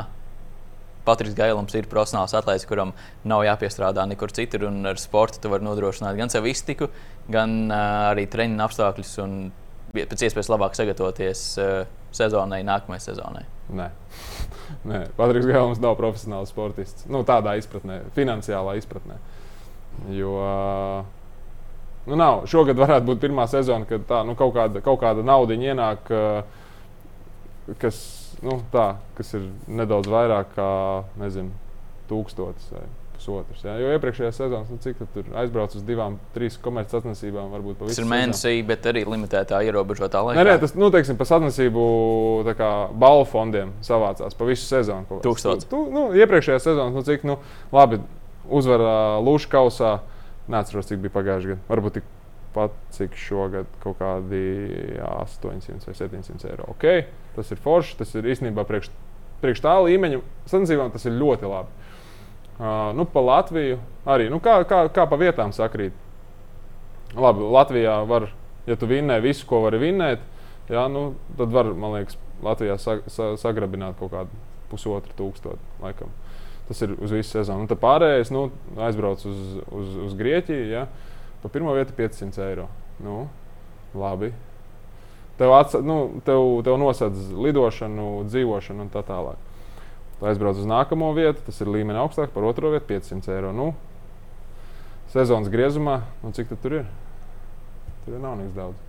Patriks Gailams ir profesionāls atlētājs, kuram nav jāpiestrādā nekur citur. Un ar sportu tu vari nodrošināt gan savu iztiku, gan uh, arī treniņu apstākļus un pēc iespējas labāk sagatavoties uh, sezonai, nākamajai sezonai. Nē. Nē, Patriks Gailams nav profesionāls sportists. Nu, tādā izpratnē, finansiālā izpratnē. Uh, Jo nu, nav. Šogad varētu būt pirmā sezona, kad tā, nu, kaut, kāda, kaut kāda nauda ienāk, kas, nu, tā, kas ir nedaudz vairāk kā nezinu, tūkstotis. Vai pusotrs. Ja? Jo iepriekšējā sezonā, nu, cik tur aizbraucu uz divām, trīs komercatnesībām, varbūt tas ir mēnesī, bet arī limitētā, ierobežotā laikā. Nē, nē tas, nu, teiksim, pa satnesību balvu fondiem savācās pa visu sezonu. Tūkstots. Tu, nu, iepriekšējā sezonā, nu, cik, nu, labi, uzvara Lūša kausā. Neatceros, cik bija pagājušajā gadā. Varbūt tikpat, cik šogad kaut kādi 800 vai 700 eiro. Okay, tas ir forši. Tas ir īstenībā priekš, priekš tā līmeņa sacensībām tas ir ļoti labi. Uh, nu, pa Latviju arī. Nu, kā, kā, kā pa vietām sakrīt? Labi, Latvijā var, ja tu vinnē visu, ko vari vinnēt, jā, nu, tad var, man liekas, Latvijā sa, sa, sagrabināt kaut kādu pusotru tūkstošu. Tas ir uz visu sezonu. Un tad pārējais nu, aizbrauc uz, uz, uz Grieķiju. Ja? Pa pirmo vietu 500 eiro. Nu, labi. Tev, atsa, nu, tev, tev nosedz lidošanu, dzīvošanu un tā tālāk. Tu aizbrauc uz nākamo vietu, tas ir līmenis augstāk par otro vietu, 500 eiro. Nu, sezonas griezumā, nu, cik tur ir? Tur nav nekas daudz.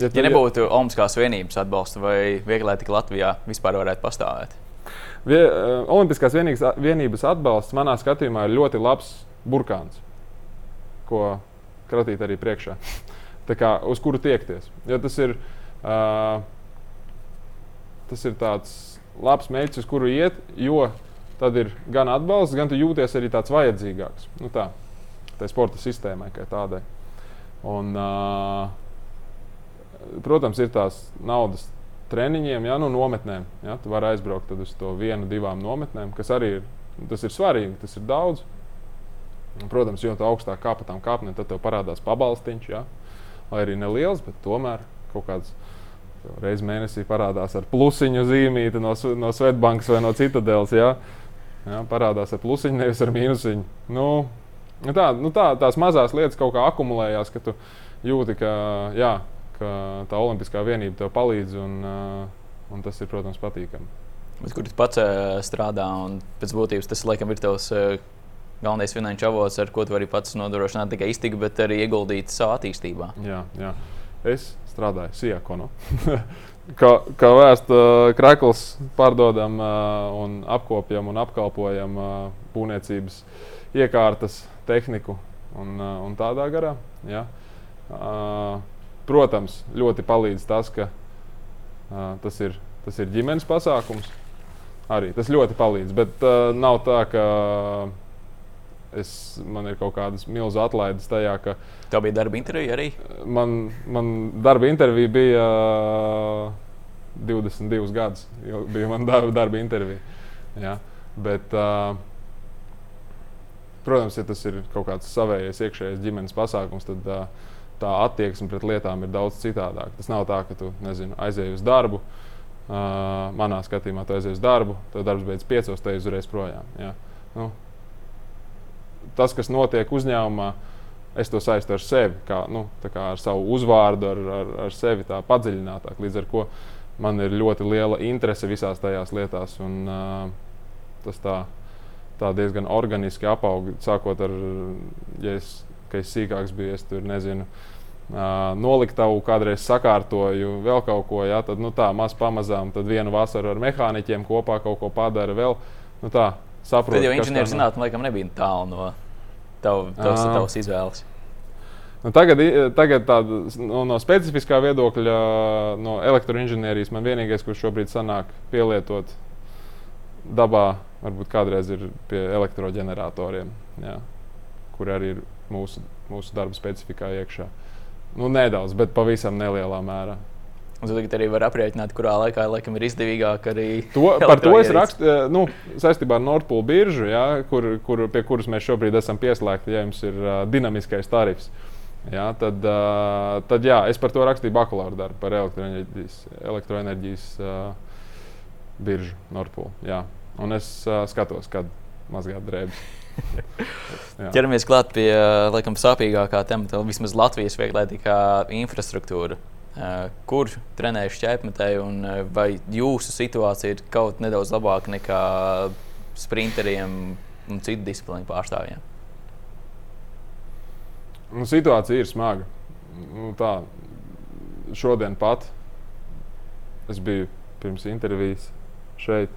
Ja, ja nebūtu Olimpiskās vienības atbalsta, vai vieglāk Latvijā vispār varētu pastāvēt? Vie, uh, Olimpiskās vienības, vienības atbalsts manā skatījumā ir ļoti labs burkāns, ko kratīt arī priekšā. kā, uz kuru tiekties. Jo tas ir, uh, tas ir tāds labs mērķis, uz kuru iet, jo tad ir gan atbalsts, gan tu jūties arī tāds vajadzīgāks. Nu, tā, tā sporta sistēmai kā tādai. Un, uh, protams, ir tās naudas treniņiem, ja, nu, nometnēm. Ja, tu vari aizbraukt uz to vienu, divām nometnēm, kas arī ir, tas ir svarīgi, tas ir daudz. Protams, jo augstāk kāpa tam kāpnēm, tad tev parādās pabalstiņš. Ja, lai arī neliels, bet tomēr kaut kāds. Reizes mēnesī parādās ar plusiņu zīmīti no, no Svetbankas vai no Citadelas. Ja? Ja, parādās ar plusiņu, nevis ar mīnusiņu. Nu, tā, nu tā, tās mazās lietas kaut kā akumulējās, ka tu jūti, ka jā, ka tā Olimpiskā vienība tev palīdz, un, uh, un tas ir, protams, patīkami. Bet kur tu pats uh, strādā, un pēc būtības tas laikam ir tavs uh, galvenais finanšu avots, ar ko tu vari pats nodrošināt tikai iztiku, bet arī ieguldīt savā attīstībā. Jā, jā. Es strādāju Sijako. kā, kā vēsta krāklis, pārdodam un apkopjam un apkalpojam būvniecības iekārtas, tehniku un, un tādā garā. Ja? Uh, Protams, ļoti palīdz tas, ka uh, tas, ir, tas ir ģimenes pasākums. Arī tas ļoti palīdz. Bet uh, nav tā, ka es, man ir kaut kādas milzu atlaides tajā, ka. Tā bija darba intervija arī? Man, man darba intervija bija uh, 22 gadus. Bija man darba, darba intervija. Ja? Bet, uh, protams, ja tas ir kaut kāds savējais iekšējais ģimenes pasākums, tad uh, tā attieksme pret lietām ir daudz citādāka. Tas nav tā, ka tu nezinu, aizēji uz darbu. Uh, manā skatījumā, tu aizēji uz darbu, tad darbs beidzas piecos, te uzreiz projām. Ja? Nu, tas, kas notiek uzņēmumā, es to saistu ar sevi, kā, nu, kā ar savu uzvārdu, ar, ar, ar sevi tā padziļinātāk. Līdz ar to man ir ļoti liela interese visās tajās lietās. Un, uh, tas tā, tā diezgan organiski apaug. Sākot ar, ja es, es sīkāks biju, es tur nezinu. Noliktavu kādreiz sakārtoju, vēl kaut ko, ja, tad nu, tā maz pamazām, tad vienu vasaru ar mehāniķiem kopā kaut ko padara vēl. Nu, tā, saprotu, tad jau inženierzinātne laikam nebija tālu no tav, tavs, uh, tavas izvēles. Nu, tagad, tagad tāda, no, no specifiskā viedokļa, no elektroinženierijas, man vienīgais, kurš šobrīd sanāk pielietot dabā, varbūt kādreiz ir pie elektroģeneratoriem, jā, kur arī ir mūsu, mūsu darba specifikā iekšā. Uh, Nu, nedaudz, bet pavisam nelielā mērā. Un tagad arī var aprēķināt, kurā laikā laikam, ir izdevīgāk arī. To, par to es rakstu eh, nu, saistībā ar Nordpūlu biržu, ja, kur, kur, pie kuras mēs šobrīd esam pieslēgti, ja jums ir uh, dinamiskais tarifs. Ja, tad, uh, tad jā, es par to rakstīju bakalaura darbu, par elektroenerģijas, elektroenerģijas uh, biržu Nordpūlu. Un es uh, skatos, kad mazgāt drēbes. Ķeramies klāt pie laikam, sāpīgākā temata, vismaz Latvijas vieglietīgā infrastruktūra. Kur trenējuši ķēpmetēji, un vai jūsu situācija ir kaut nedaudz labāka nekā sprinteriem un citu disciplīnu pārstāvjiem? Nu, situācija ir smaga. Nu, tā, šodien pat es biju pirms intervijas šeit.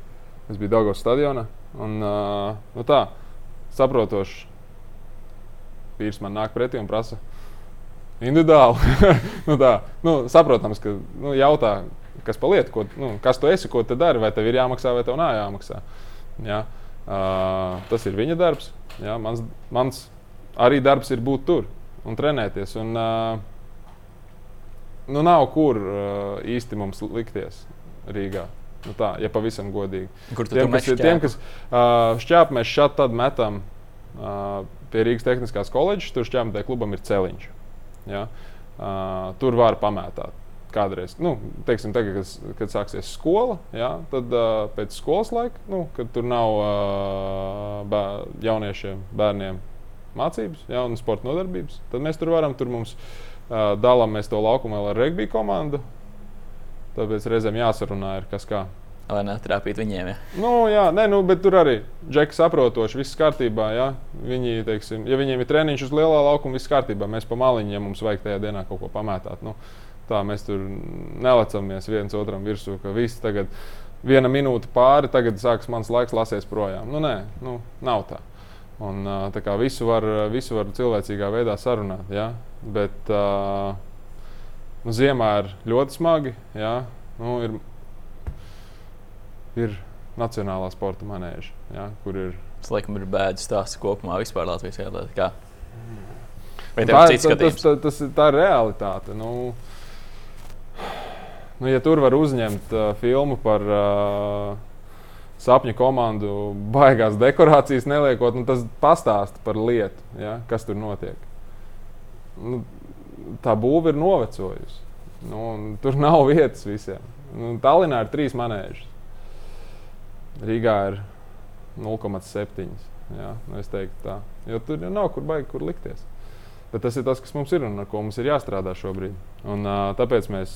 Es biju Dāngas stadionā. Un, uh, nu tā, saprotošs vīrs man nāk pretī un prasa individuāli. nu, tā, nu, saprotams, ka nu, jautā, kas pa lietu, ko, nu, kas tu esi, ko tu dari, vai tev ir jāmaksā, vai tev nav jāmaksā. Ja? Uh, tas ir viņa darbs. Jā, mans, mans arī darbs ir būt tur un trenēties. Un, uh, nu, nav kur uh, īsti mums likties Rīgā. Nu tā, ja pavisam godīgi. Kur tu tiem, tu kas, tiem, kas uh, šķēp, mēs šādi tad metam uh, pie Rīgas Tehniskās koledžas, tur šķēpētai klubam ir celiņš. Ja? Uh, tur var pamētāt. Kādreiz, nu, teiksim, tagad, kad, kad sāksies skola, ja, tad uh, pēc skolas laika, nu, kad tur nav uh, bē, jauniešiem, bērniem mācības, ja, un sporta nodarbības, tad mēs tur varam, tur mums uh, dalām to laukumu ar regbija komandu. Tāpēc reizēm jāsarunā, ir kas kā. Lai netrāpītu viņiem. Ja. Nu, jā, nē, nu, bet tur arī džeki saprotoši, viss kārtībā. Ja? Viņi, teiksim, ja viņiem ir treniņš uz lielā laukuma, viss kārtībā. Mēs pa maliņu, ja mums vajag tajā dienā kaut ko pamētāt. Nu, tā mēs tur nelecamies viens otram virsū, ka viss tagad viena minūte pāri, tagad sāks mans laiks lasīt projām. Nu, nē, nu, nav tā. Un, tā kā visu var, visu var cilvēcīgā veidā sarunāt. Ja? Bet uh, nu, ziemā ir ļoti smagi. Ja? Nu, ir, ir Nacionālā sporta manēža, ja? kur ir. Tas laikam ir bēdas stāsts kopumā vispār Latvijas atletikā. Vai tā, tā, tas, tas, tas, tā ir realitāte. Nu, nu, ja tur var uzņemt uh, filmu par uh, sapņu komandu, baigās dekorācijas neliekot, nu, tas pastāsta par lietu, ja, kas tur notiek. Nu, tā būva ir novecojusi. Nu, tur nav vietas visiem. Nu, Tallinā ir trīs manēžas. Rīgā ir 0,7. Ja, nu es teiktu tā. Jo tur nav kur baigi, kur likties. Bet tas ir tas, kas mums ir un ar ko mums ir jāstrādā šobrīd. Un, uh, tāpēc mēs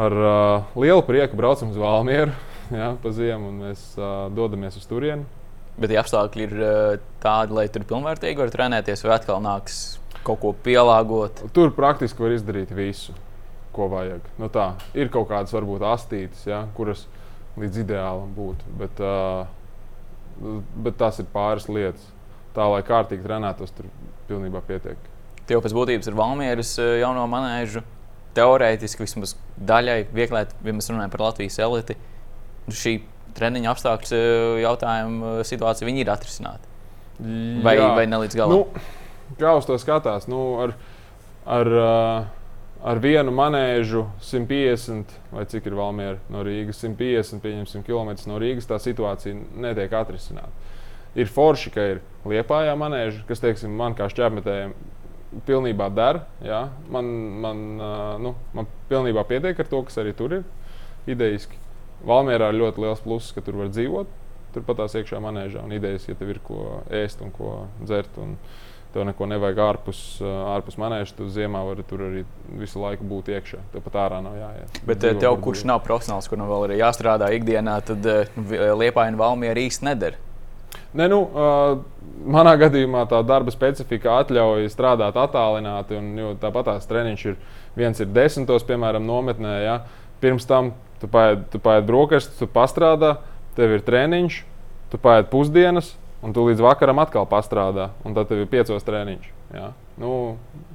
ar uh, lielu prieku braucam uz Valmieru ja, pa ziemu un mēs uh, dodamies uz turieni. Bet ja apstākļi ir uh, tādi, lai tur pilnvērtīgi var trenēties, vai atkal nāks kaut ko pielāgot? Tur praktiski var izdarīt visu, ko vajag. Nu, tā, ir kaut kādas varbūt astītes, ja, kuras līdz ideālam būtu. Bet, uh, bet tas ir pāris lietas. Tā, lai kārtīgi trenētos, tur pilnībā pietiek. Tev pēc būtības ir Valmieras jauno manēžu. Teorētiski vismaz daļai, vieglēt, ja mēs runājam par Latvijas eliti, šī treniņa apstākļu jautājuma situācija ir atrisināta. Vai, Jā. vai ne līdz galam? Nu, kā uz to skatās? Nu, ar, ar, ar vienu manēžu 150 vai cik ir Valmiera no Rīgas, 150 km no Rīgas, tā situācija netiek atrisināta. Ir forši, ka ir liepājā manēža, kas, teiksim, man kā šķērsmetējiem pilnībā der. Jā. Man, man, nu, man pilnībā pietiek ar to, kas arī tur ir idejiski. Valmjerā ir ļoti liels pluss, ka tur var dzīvot. Turpat tās iekšā manēžā un idejas, ja tev ir ko ēst un ko dzert. Un tev neko nevajag ārpus, ārpus manēža. Tu ziemā vari tur arī visu laiku būt iekšā. Tev pat ārā nav jāiet. Bet Dzīvo tev, kurš būt. nav profesionāls, kuram vēl ir jāstrādā ikdienā, tad nu, Liepaņa Valmiera īsti nedara. Ne, nu, uh, manā gadījumā tā darba specifika atļauj strādāt attālināti. Tāpat tās treniņš ir viens ir desmitos, piemēram, nometnē. Ja? Pirms tam tu paēd, tu paēd brokastis, tu pastrādā, tev ir treniņš, tu paēd pusdienas, un tu līdz vakaram atkal pastrādā, un tad tev ir piecos treniņš. Ja? Nu,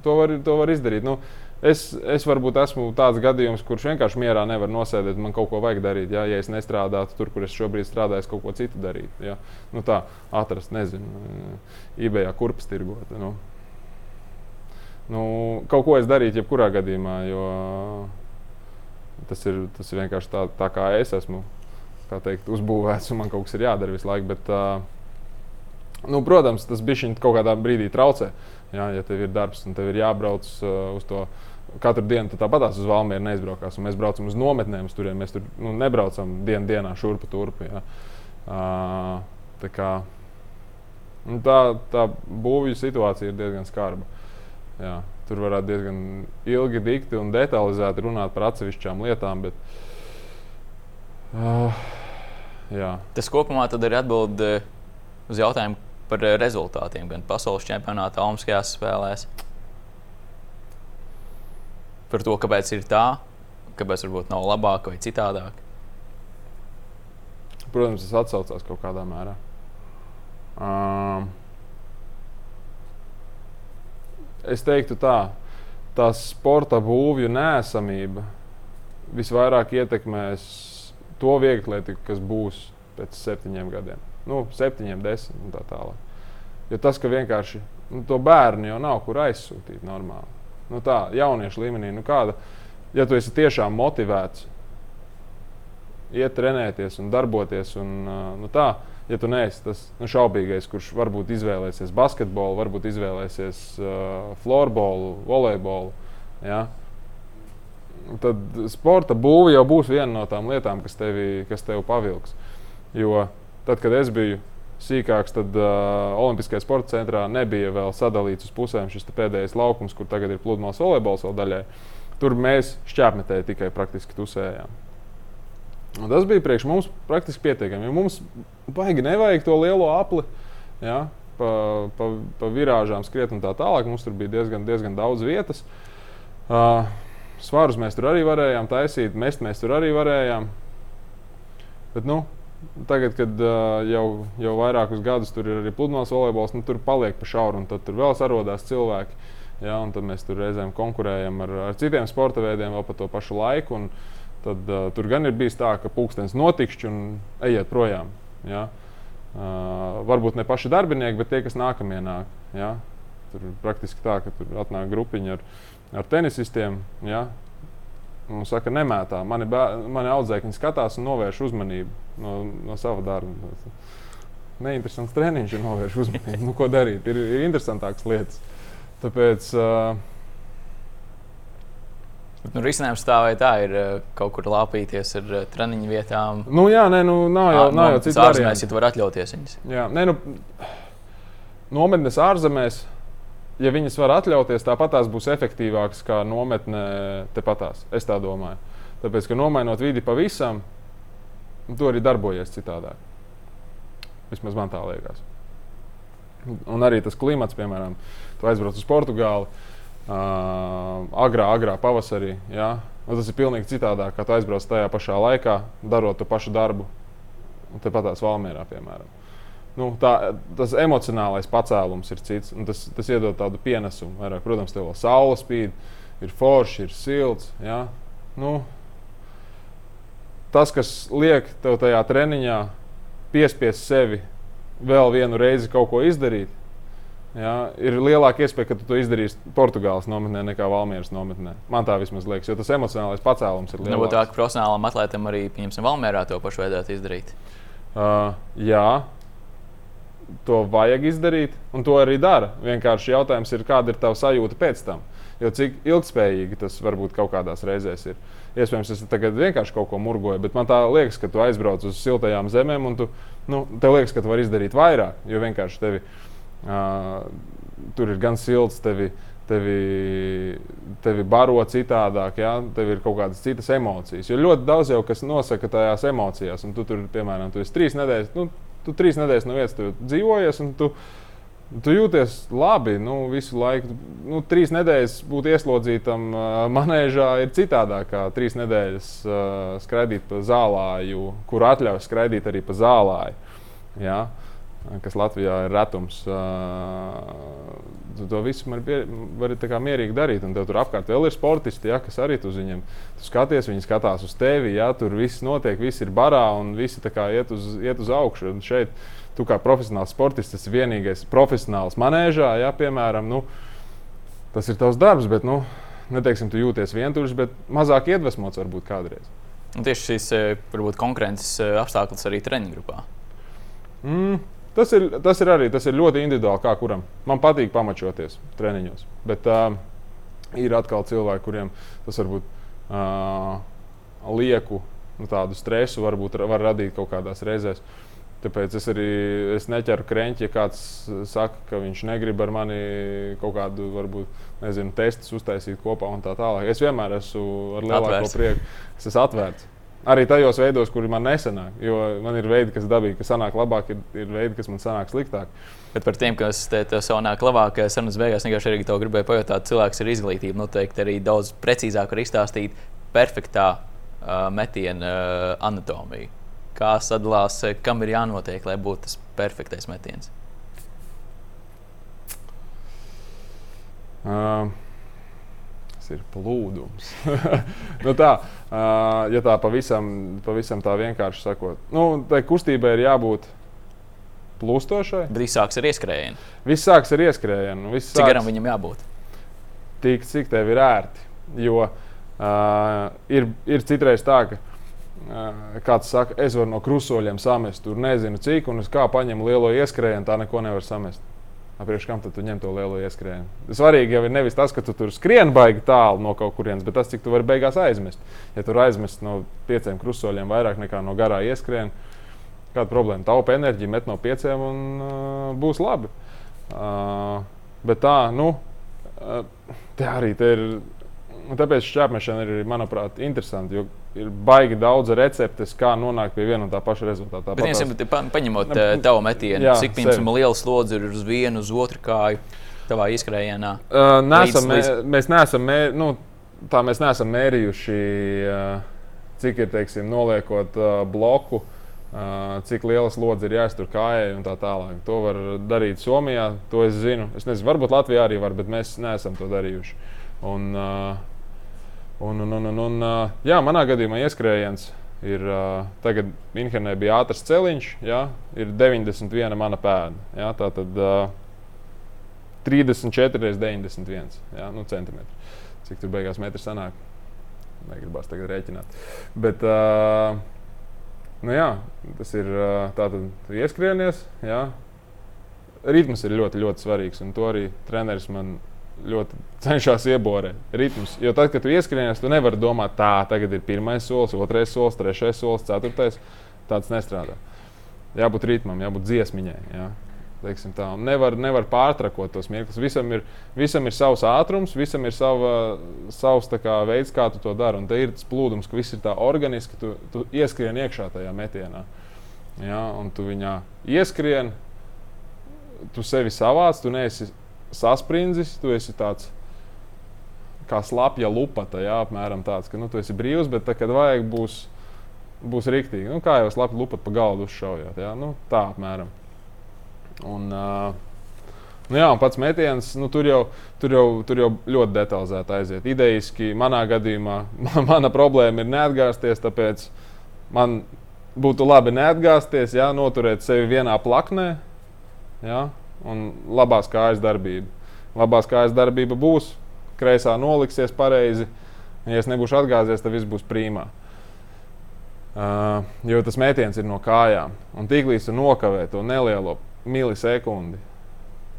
to, var, to var izdarīt. Nu, Es, es varbūt esmu tāds gadījums, kurš vienkārši mierā nevar nosēdēt. Man kaut ko vajag darīt. Ja, ja es nestrādātu tur, kur es šobrīd strādāju, es kaut ko citu darītu. Ja. Nu, tā atrast, nezinu, eBay kurpes tirgot. Nu. Nu, kaut ko es darītu, jebkurā gadījumā, jo tas ir, tas ir vienkārši tā, tā kā es esmu teikt, uzbūvēts, un man kaut kas ir jādara visu laiku. Bet, uh, nu, protams, tas bija kaut kādā brīdī traucē. Jā, ja tev ir darbs un tev ir jābrauc uh, uz to katru dienu tāpat uz Valmīru neizbraukās. Mēs braucam uz nometnēm, uz turiem mēs tur nu, nebraucam dienu dienā šurpu turpu. Ja. Uh, tā, kā, nu, tā, tā būvju situācija ir diezgan skarba. Jā, tur varētu diezgan ilgi, dikti un detalizēti runāt par atsevišķām lietām. Bet, uh, jā. Tas kopumā ir atbilde uz jautājumu par rezultātiem gan pasaules čempionātā, Olimpiskajās spēlēs par to, kāpēc ir tā, kāpēc varbūt nav labāk vai citādāk? Protams, tas atsaucās kaut kādā mērā. Um, es teiktu tā, tā sporta būvju nēsamība visvairāk ietekmēs to vieglatlētiku, kas būs pēc septiņiem gadiem. Nu, septiņiem, desmit un tā tālāk. Jo tas, ka vienkārši nu, to bērnu jau nav kur aizsūtīt normāli. Nu, tā, jauniešu līmenī, nu, kāda, ja tu esi tiešām motivēts, iet trenēties un darboties, un, nu, tā, ja tu neesi tas nu, šaubīgais, kurš varbūt izvēlēsies basketbolu, varbūt izvēlēsies uh, florbolu, volejbolu. Ja? Tad sporta būve jau būs viena no tām lietām, kas tevi, kas tevi pavilks. Jo tad, kad es biju sīkāks, tad uh, Olimpiskajā sporta centrā nebija vēl sadalīts uz pusēm šis pēdējais laukums, kur tagad ir pludmales volejbols vēl daļai. Tur mēs šķērsmetēji tikai praktiski tusējām. Un tas bija priekš mums praktiski pietiekami. Ja mums baigi nevajag to lielo apli. Ja? Pa, pa, pa virāžām skriet un tā tālāk. Mums tur bija diezgan, diezgan daudz vietas. Uh, svarus mēs tur arī varējām taisīt, mest mēs tur arī varējām. Bet, nu, tagad, kad uh, jau, jau vairākus gadus tur ir arī pludmales volejbols, nu, tur paliek pa šauru, un tad tur vēl sarodās cilvēki. Ja, tad mēs tur reizēm konkurējam ar, ar citiem sporta veidiem vēl par to pašu laiku. Un, tad uh, tur gan ir bijis tā, ka pulkstenis notikšķi un ejiet projām. Ja? Uh, varbūt ne paši darbinieki, bet tie, kas nākamie nāk. Ja? Tur praktiski tā, ka tur atnāk grupiņa ar, ar tenisistiem. Ja? Un saka, nemētā. Mani, mani audzēkņi skatās un novērš uzmanību no, no sava darba. Neinteresants treniņš ir novērš uzmanību. nu, ko darīt? Ir, ir interesantākas lietas. Tāpēc uh, Bet, nu, risinājums tā vai tā ir kaut kur lāpīties ar treniņu vietām. Nu, jā, nē, nu, nav jau, nav jau citas ārzemēs, ja tu vari atļauties viņas. Jā, nē, nu, nometnes ārzemēs, ja viņas var atļauties, tāpat tās būs efektīvākas kā nometne tepatās. Es tā domāju. Tāpēc, ka nomainot vidi pavisam, tu arī darbojies citādāk. Vismaz man tā liekas. Un arī tas klimats, piemēram, tu aizbrauc uz Portugāli uh, agrā, agrā pavasarī. Ja? Un tas ir pilnīgi citādāk, kā tu aizbrauc tajā pašā laikā, darot to pašu darbu. Tepat tās Valmērā, piemēram. Nu, tā, tas emocionālais pacēlums ir cits. Tas, tas iedod tādu pienesumu. Vairāk, protams, tev vēl saule spīd, ir forši, ir silts. Ja? Nu, tas, kas liek tev tajā treniņā piespiest sevi vēl vienu reizi kaut ko izdarīt, Ja, ir lielāka iespēja, ka tu to izdarīsi Portugāles nometnē nekā Valmieras nometnē. Man tā vismaz liekas, jo tas emocionālais pacēlums ir lielāks. Varbūt tā, ka profesionālam atlētam arī, pieņemsim, Valmierā to pašu vajadzētu izdarīt. Uh, jā, to vajag izdarīt, un to arī dara. Vienkārši jautājums ir, kāda ir tava sajūta pēc tam. Jo cik ilgspējīgi tas varbūt kaut kādās reizēs ir. Iespējams, es tagad vienkārši kaut ko murgoju, bet man tā liekas, ka tu aizbrauc uz siltajām zemēm, un tu, nu, tev liekas, ka tu vari izdarīt vairāk, jo vienkārši tevi Uh, tur ir gan silts, tevi, tevi, tevi baro citādāk, ja? tev ir kaut kādas citas emocijas. Jo ļoti daudz jau kas nosaka tajās emocijās, un tu tur, piemēram, tu esi trīs nedēļas, nu, tu trīs nedēļas no vietas dzīvojies. Tu jūties labi, nu, visu laiku. Nu, trīs nedēļas būt ieslodzītam uh, manēžā ir citādāk kā trīs nedēļas uh, skraidīt pa zālāju, kur atļauj skraidīt arī pa zālāju. Ja? Uh, kas Latvijā ir retums. Tu to visu vari, vari mierīgi darīt. Un tev tur apkārt vēl ir sportisti, ja, kas arī uz viņiem tu skaties. Viņi skatās uz tevi, ja tur viss notiek, viss ir barā un visi iet uz, iet uz augšu. Un šeit tu kā profesionāls sportists esi vienīgais profesionāls manēžā, ja, piemēram. Nu, tas ir tavs darbs, bet nu, neteiksim, tu jūties vientuļš, bet mazāk iedvesmots varbūt kādreiz. Un tieši šīs varbūt konkurences apstākļus arī treniņu grupā. Mm. Tas ir, tas ir arī tas ir ļoti individuāli, kā kuram. Man patīk pamačoties treniņos. Bet uh, ir atkal cilvēki, kuriem tas varbūt uh, lieku nu, tādu stresu varbūt var radīt kaut kādās reizēs. Tāpēc es arī es neķeru krēķi, ja kāds saka, ka viņš negrib ar mani kaut kādu, varbūt, nezinu, testus uztaisīt kopā un tā tālāk. Es vienmēr esmu ar lielāko Atvērts. prieku. Es esmu atvērts. Arī tajos veidos, kuri man nesanāk. Jo man ir veidi, kas dabīgi, kas sanāk labāk, ir, ir veidi, kas man sanāk sliktāk. Bet par tiem, kas te savā nāk labāk, sarunas beigās vienkārši arī to gribēju pajautāt. Cilvēks ir izglītība, noteikti arī daudz precīzāk var izstāstīt perfektā uh, metiena uh, anatomiju. Kā sadalās, kam ir jānotiek, lai būtu tas perfektais metiens? Uh ir plūdums. nu tā, ja tā pavisam, pavisam tā vienkārši sakot, nu, tai kustībai ir jābūt plūstošai. Bet viss sāks ar ieskrējienu. Viss sāks ar ieskrējienu. Viss Cik sāks garam viņam jābūt? tik, cik tev ir ērti. Jo uh, ir, ir citreiz tā, ka uh, kāds saka, es varu no krusoļiem samest, tur nezinu cik, un es kā paņemu lielo ieskrējienu, tā neko nevar samest. Priekš kam tu ņem to lielo ieskrējienu? Svarīgi jau ir nevis tas, ka tu tur skrien baigi tālu no kaut kurienes, bet tas, cik tu vari beigās aizmest. Ja tur aizmest no pieciem krusoļiem vairāk nekā no garā ieskriena, kāda problēma? Taupa enerģiju, met no pieciem un uh, būs labi. Uh, bet tā, nu, uh, te arī te ir. Tāpēc šķērsmešana ir, manuprāt, interesanti. Jo ir baigi daudz receptes, kā nonākt pie viena un tā paša rezultāta. Bet, piemēram, pa, paņemot uh, tavu metienu, jā, cik piemēram, liela slodze ir uz vienu, uz otru kāju tavā izskrējienā? Uh, nesam, līdz, līdz... Mēs neesam, mē, nu, tā mēs neesam mērījuši, uh, cik ir teiksim, noliekot uh, bloku. Uh, cik liela slodze ir jāiztur kājai un tā tālāk. To var darīt Somijā, to es zinu. Es nezinu, varbūt Latvijā arī var, bet mēs neesam to darījuši. Un, uh, un, un, un, un, un, jā, manā gadījumā ieskrējiens ir. Tagad Minhenē bija ātrs celiņš, jā, ir 91 mana pēda. Jā, tā tad uh, 34 reizes 91 jā, nu, centimetri. Cik tur beigās metri sanāk? Negribās tagad rēķināt. Bet, Nu, jā, tas ir tāds ieskrienies. Jā. Ritms ir ļoti, ļoti svarīgs, un to arī treneris man ļoti cenšas ieborēt. Ritms. Jo tad, kad tu ieskrienies, tu nevari domāt, tā, tagad ir pirmais solis, otrais solis, trešais solis, ceturtais. Tāds nestrādā. Jābūt ritmam, jābūt dziesmiņai. Jā. Nevar, nevar pārtrakot tos mirkļus. Visam ir, visam ir savs ātrums, visam ir sava, savs kā, veids, kā tu to dari. Un te ir tas plūdums, ka viss ir tā organiski, tu, tu ieskrien iekšā tajā metienā. Ja, un tu viņā ieskrien, tu sevi savāc, tu neesi sasprindzis, tu esi tāds kā slapja lupata, jā, apmēram tāds, ka nu, tu esi brīvs, bet tad, kad vajag, būs, būs rīktīgi. Nu, kā jau slapja lupata pa galdu uzšaujot, jā, nu, tā apmēram. Un, uh, Nu jā, un pats metiens, nu, tur, jau, tur, jau, tur jau ļoti detalizēti aiziet. Idejiski, manā gadījumā, mana problēma ir neatgāzties, tāpēc man būtu labi neatgāzties, jā, noturēt sevi vienā plaknē jā, un labās kājas darbība. Labās kājas darbība būs, kreisā noliksies pareizi. Ja es nebūšu atgāzies, tad viss būs prīmā. Uh, jo tas mētījums ir no kājām. Un tīklīs tu nokavē to nelielo milisekundi.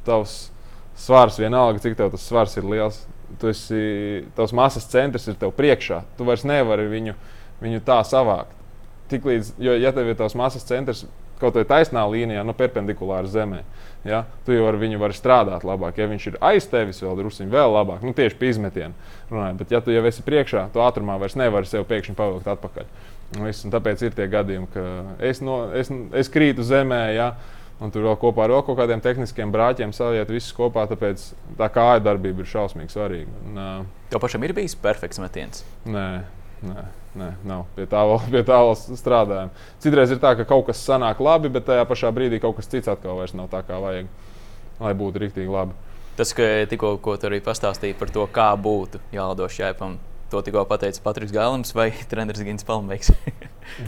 Tavs svars, vienalga, cik tev tas svars ir liels, tu esi, tavs masas centrs ir tev priekšā. Tu vairs nevari viņu, viņu tā savākt. Tiklīdz, jo, ja tev ir tavs masas centrs kaut kādā taisnā līnijā, nu, perpendikulāri zemē, ja, tu jau ar viņu vari strādāt labāk. Ja viņš ir aiz tevis, vēl druskuļi vēl labāk, nu, tieši pie izmetiena runājot. Bet, ja tu jau esi priekšā, tu ātrumā vairs nevari sev pēkšņi pavilkt atpakaļ. Un viss, un tāpēc ir tie gadījumi, ka es, no, es, es krītu zemē. Ja, Un tur vēl kopā ar vēl kaut kādiem tehniskiem brāķiem saliet visus kopā. Tāpēc tā kāja darbība ir šausmīgi svarīga. Tev pašam ir bijis perfekts metiens? Nē, nē, nē nav. Pie tā vēl, pie tā vēl strādājam. Citreiz ir tā, ka kaut kas sanāk labi, bet tajā pašā brīdī kaut kas cits atkal vairs nav tā, kā vajag, lai būtu rīktīgi labi. Tas, ka tikko arī pastāstīja par to, kā būtu jālido šķēpam, to tikko pateica Patriks Gālams vai treneris Gins Palmeiks?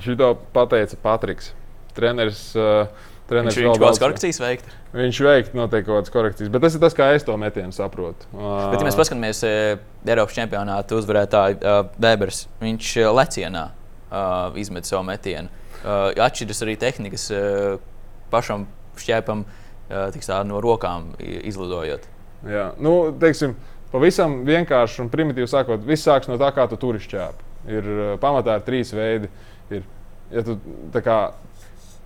Šito pateica Patriks. Treneris uh, Treneris viņš kaut kādas korekcijas veikt. Viņš veikt noteikti kaut kādas korekcijas, bet tas ir tas, kā es to metienu saprotu. Bet, ja mēs paskatāmies Eiropas čempionāta uzvarētāju uh, Bēbers, viņš lecienā uh, izmet savu metienu. Uh, atšķiras arī tehnikas uh, pašam šķēpam uh, tā, no rokām izlidojot. Jā, nu, teiksim, pavisam vienkārši un primitīvi sakot, viss sākas no tā, kā tu turi šķēpu. Ir pamatā ir trīs veidi. Ir, ja tu, kā,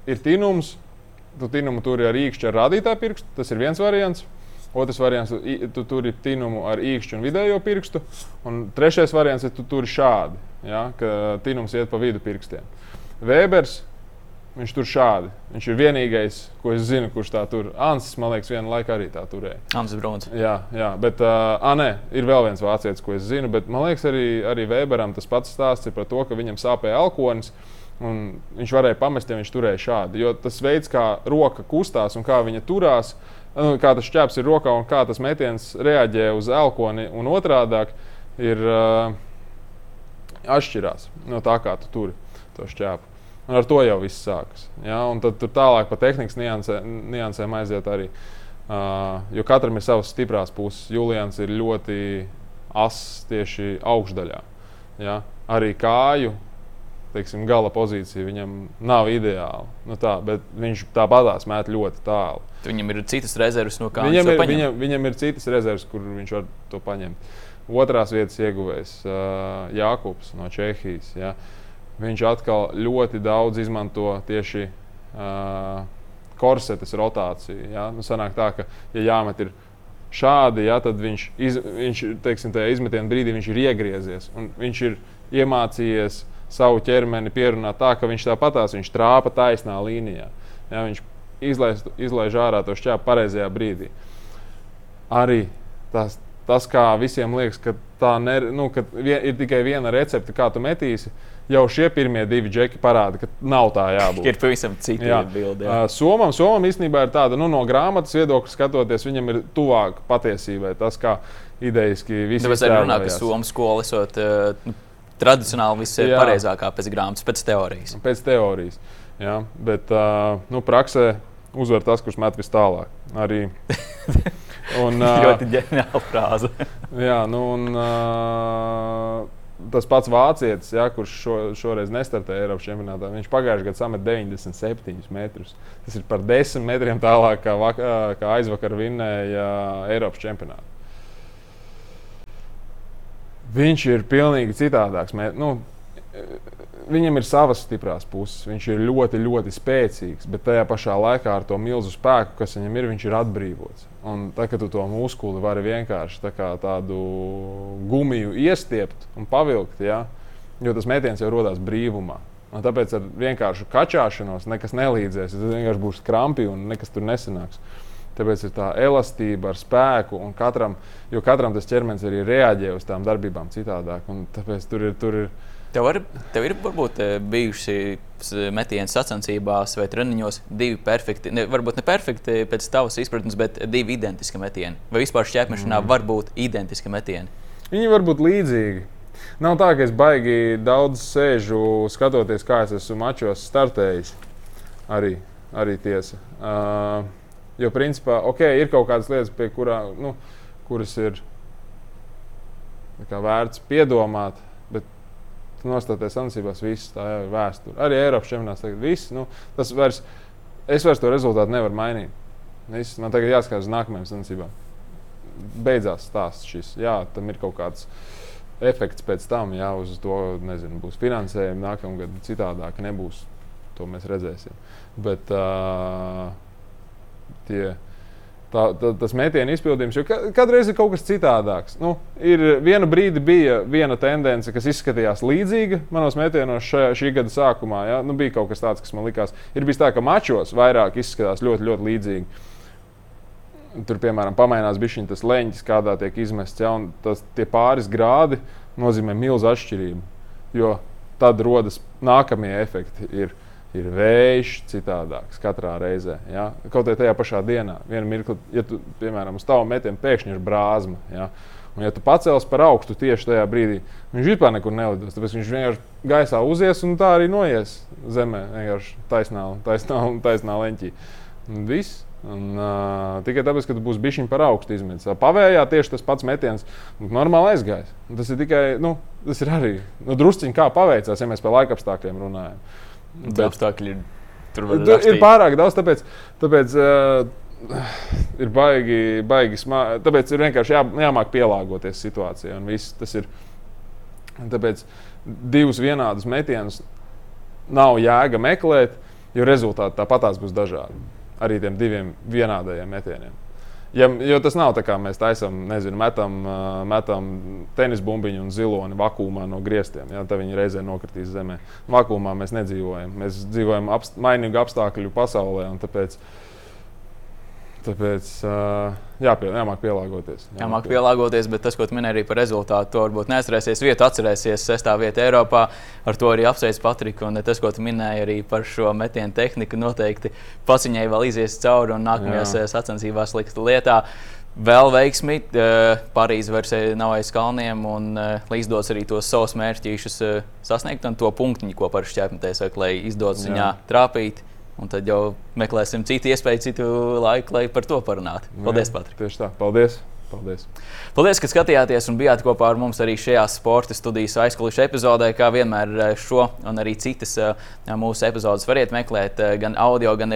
ir tinums, tu tinumu turi ar īkšķi ar rādītāju pirkstu. Tas ir viens variants. Otrs variants, tu turi tinumu ar īkšķi un vidējo pirkstu. Un trešais variants ir, tu turi šādi, ja, ka tinums iet pa vidu pirkstiem. Vēbers, viņš tur šādi. Viņš ir vienīgais, ko es zinu, kurš tā tur. Ansis, man liekas, vienu laiku arī tā turēja. Ansis Brons. Jā, jā bet, uh, nē, ir vēl viens vācietis, ko es zinu, bet man liekas, arī, arī Vēberam tas pats stāsts ir par to, ka viņam sāpēja alkoholis. Un viņš varēja pamest, ja viņš turēja šādi. Jo tas veids, kā roka kustās un kā viņa turās, nu, kā tas šķēps ir rokā un kā tas metiens reaģē uz elkoni un otrādi, ir uh, atšķirās no tā, kā tu turi to šķēpu. Un ar to jau viss sākas. Ja? Un tad tur tālāk par tehnikas niansē, niansēm aiziet arī. Uh, jo katram ir savas stiprās puses. Julians ir ļoti ass tieši augšdaļā. Ja? Arī kāju teiksim, gala pozīcija viņam nav ideāla. Nu tā, bet viņš tāpatās met ļoti tālu. Viņam ir citas rezerves, no kā viņam ir, viņam, viņam ir citas rezerves, kur viņš var to paņemt. Otrās vietas ieguvējs uh, Jānis no Čehijas. Ja? Uh, viņš atkal ļoti daudz izmanto tieši uh, korsetes rotāciju. Ja? Nu, sanāk tā, ka, ja jāmet ir šādi, ja, tad viņš, iz, viņš teiksim, tajā izmetienā brīdī viņš ir iegriezies. Viņš ir iemācījies savu ķermeni pierunāt tā, ka viņš tāpatās viņš trāpa taisnā līnijā. Ja? Viņš izlaiž, izlaiž ārā to šķēpu pareizajā brīdī. Arī tas, tas kā visiem liekas, ka tā ne, nu, ka vien, ir tikai viena recepte, kā tu metīsi. Jau šie pirmie divi džeki parāda, ka nav tā jābūt. ir pavisam cita bilde. Uh, Somam, Somam īstenībā ir tāda, nu, no grāmatas viedokļa skatoties, viņam ir tuvāk patiesībai. Tas, kā idejiski viss ir. Tāpēc arī runā, ka Somijas skola esot uh, tradicionāli vispareizākā pēc grāmatas, pēc teorijas. Pēc teorijas. Jā, bet uh, nu, praksē uzvar tas, kurš met vis tālāk. Arī. Un, uh, ļoti ģeniāla frāze. jā, nu, un, uh, tas pats vācietis, ja, kurš šo, šoreiz nestartēja Eiropas čempionātā, viņš pagājušajā gadā samet 97 metrus. Tas ir par 10 metriem tālāk, kā, vak, kā aizvakar vinnēja Eiropas čempionātā. Viņš ir pilnīgi citādāks. Nu, viņam ir savas stiprās puses. Viņš ir ļoti, ļoti spēcīgs, bet tajā pašā laikā ar to milzu spēku, kas viņam ir, viņš ir atbrīvots. Un tā, kad tu to muskuli vari vienkārši tā tādu gumiju iestiept un pavilkt, ja, jo tas metiens jau rodas brīvumā. Un tāpēc ar vienkāršu kačāšanos nekas nelīdzēs. Tas vienkārši būs krampi un nekas tur nesanāks. Tāpēc ir tā elastība ar spēku, un katram, jo katram tas ķermenis arī reaģē uz tām darbībām citādāk. Tāpēc tur ir, tur ir Tev, var, tev ir varbūt eh, bijuši metieni sacensībās vai treniņos divi perfekti, ne, varbūt ne perfekti pēc tavas izpratnes, bet divi identiski metieni. Vai vispār šķērpmešanā mm. var būt identiski metieni? Viņi var būt līdzīgi. Nav tā, ka es baigi daudz sēžu, skatoties, kā es esmu mačos startējis. Arī, arī tiesa. Uh, jo, principā, ok, ir kaut kādas lietas, pie kurā, nu, kuras ir vērts piedomāt tu nostāties sacensībās, viss tā jau ir vēsture. Arī Eiropas čempionāts tagad viss. Nu, tas vairs, es vairs to rezultātu nevaru mainīt. Viss, man tagad jāskatās uz nākamajām sacensībām. Beidzās stāsts šis. Jā, tam ir kaut kāds efekts pēc tam, jā, uz to nezinu, būs finansējumi nākamgad citādāk nebūs. To mēs redzēsim. Bet uh, tie tā, tā, tas metienu izpildījums, jo kādreiz ir kaut kas citādāks. Nu, ir viena brīdi bija viena tendence, kas izskatījās līdzīga manos metienos šajā, šī gada sākumā. Ja? Nu, bija kaut kas tāds, kas man likās. Ir bijis tā, ka mačos vairāk izskatās ļoti, ļoti līdzīgi. Tur, piemēram, pamainās bišķiņa tas leņķis, kādā tiek izmests. Ja? Tas, tie pāris grādi nozīmē milzu atšķirību. Jo tad rodas nākamie efekti. Ir, ir vējš citādāks katrā reizē. Ja? Kaut arī tajā pašā dienā, vienā mirklī, ja tu, piemēram, uz tavu metienu pēkšņi ir brāzma. Ja? Un, ja tu pacels par augstu tieši tajā brīdī, viņš vispār nekur nelidos. Tāpēc viņš vienkārši gaisā uzies un tā arī noies zemē. Vienkārši taisnā, taisnā, taisnā leņķī. Un viss. Un, uh, tikai tāpēc, ka tu būsi bijis par augstu izmetis. Pavējā tieši tas pats metiens, normāli aizgājis. Tas ir tikai, nu, tas ir arī nu, drusciņi kā paveicās, ja mēs par laika apstākļiem runājam. Bet apstākļi ir. Tur ir pārāk daudz, tāpēc, tāpēc uh, ir baigi, baigi smagi. Tāpēc ir vienkārši jā, jāmāk pielāgoties situācijai. Tas ir. Tāpēc divus vienādus metienus nav jēga meklēt, jo rezultāti tāpatās būs dažādi. Arī tiem diviem vienādajiem metieniem. Ja, jo tas nav tā, kā mēs taisām, nezinu, metam, metam tenis bumbiņu un ziloni vakumā no griestiem. Ja, tad viņi reizē nokritīs zemē. Vakumā mēs nedzīvojam. Mēs dzīvojam apst mainīgu apstākļu pasaulē. Tāpēc Tāpēc uh, jāpie, jāmāk pielāgoties. Jāmāk, jāmāk pielāgoties, bet tas, ko minēji arī par rezultātu, to varbūt neatcerēsies. Vietu atcerēsies, sestā vieta Eiropā. Ar to arī apsveic Patriku. Un tas, ko minēji arī par šo metienu tehniku, noteikti pats viņai vēl izies cauri un nākamajās Jā. sacensībās likt lietā. Vēl veiksmi, Parīzē vairs nav aiz kalniem un izdodas arī tos savus mērķus sasniegt un to punktiņu, ko par šķēpmetēs saka, lai izdodas viņā trāpīt. Un tad jau meklēsim citu iespēju, citu laiku, lai par to parunātu. Paldies, Patrik! Tieši tā, paldies! Paldies. Paldies, ka skatījāties un bijāt kopā ar mums arī šajā sporta studijas aizkulisku epizodē. Kā vienmēr šo un arī citas mūsu epizodes variet meklēt gan audio, gan arī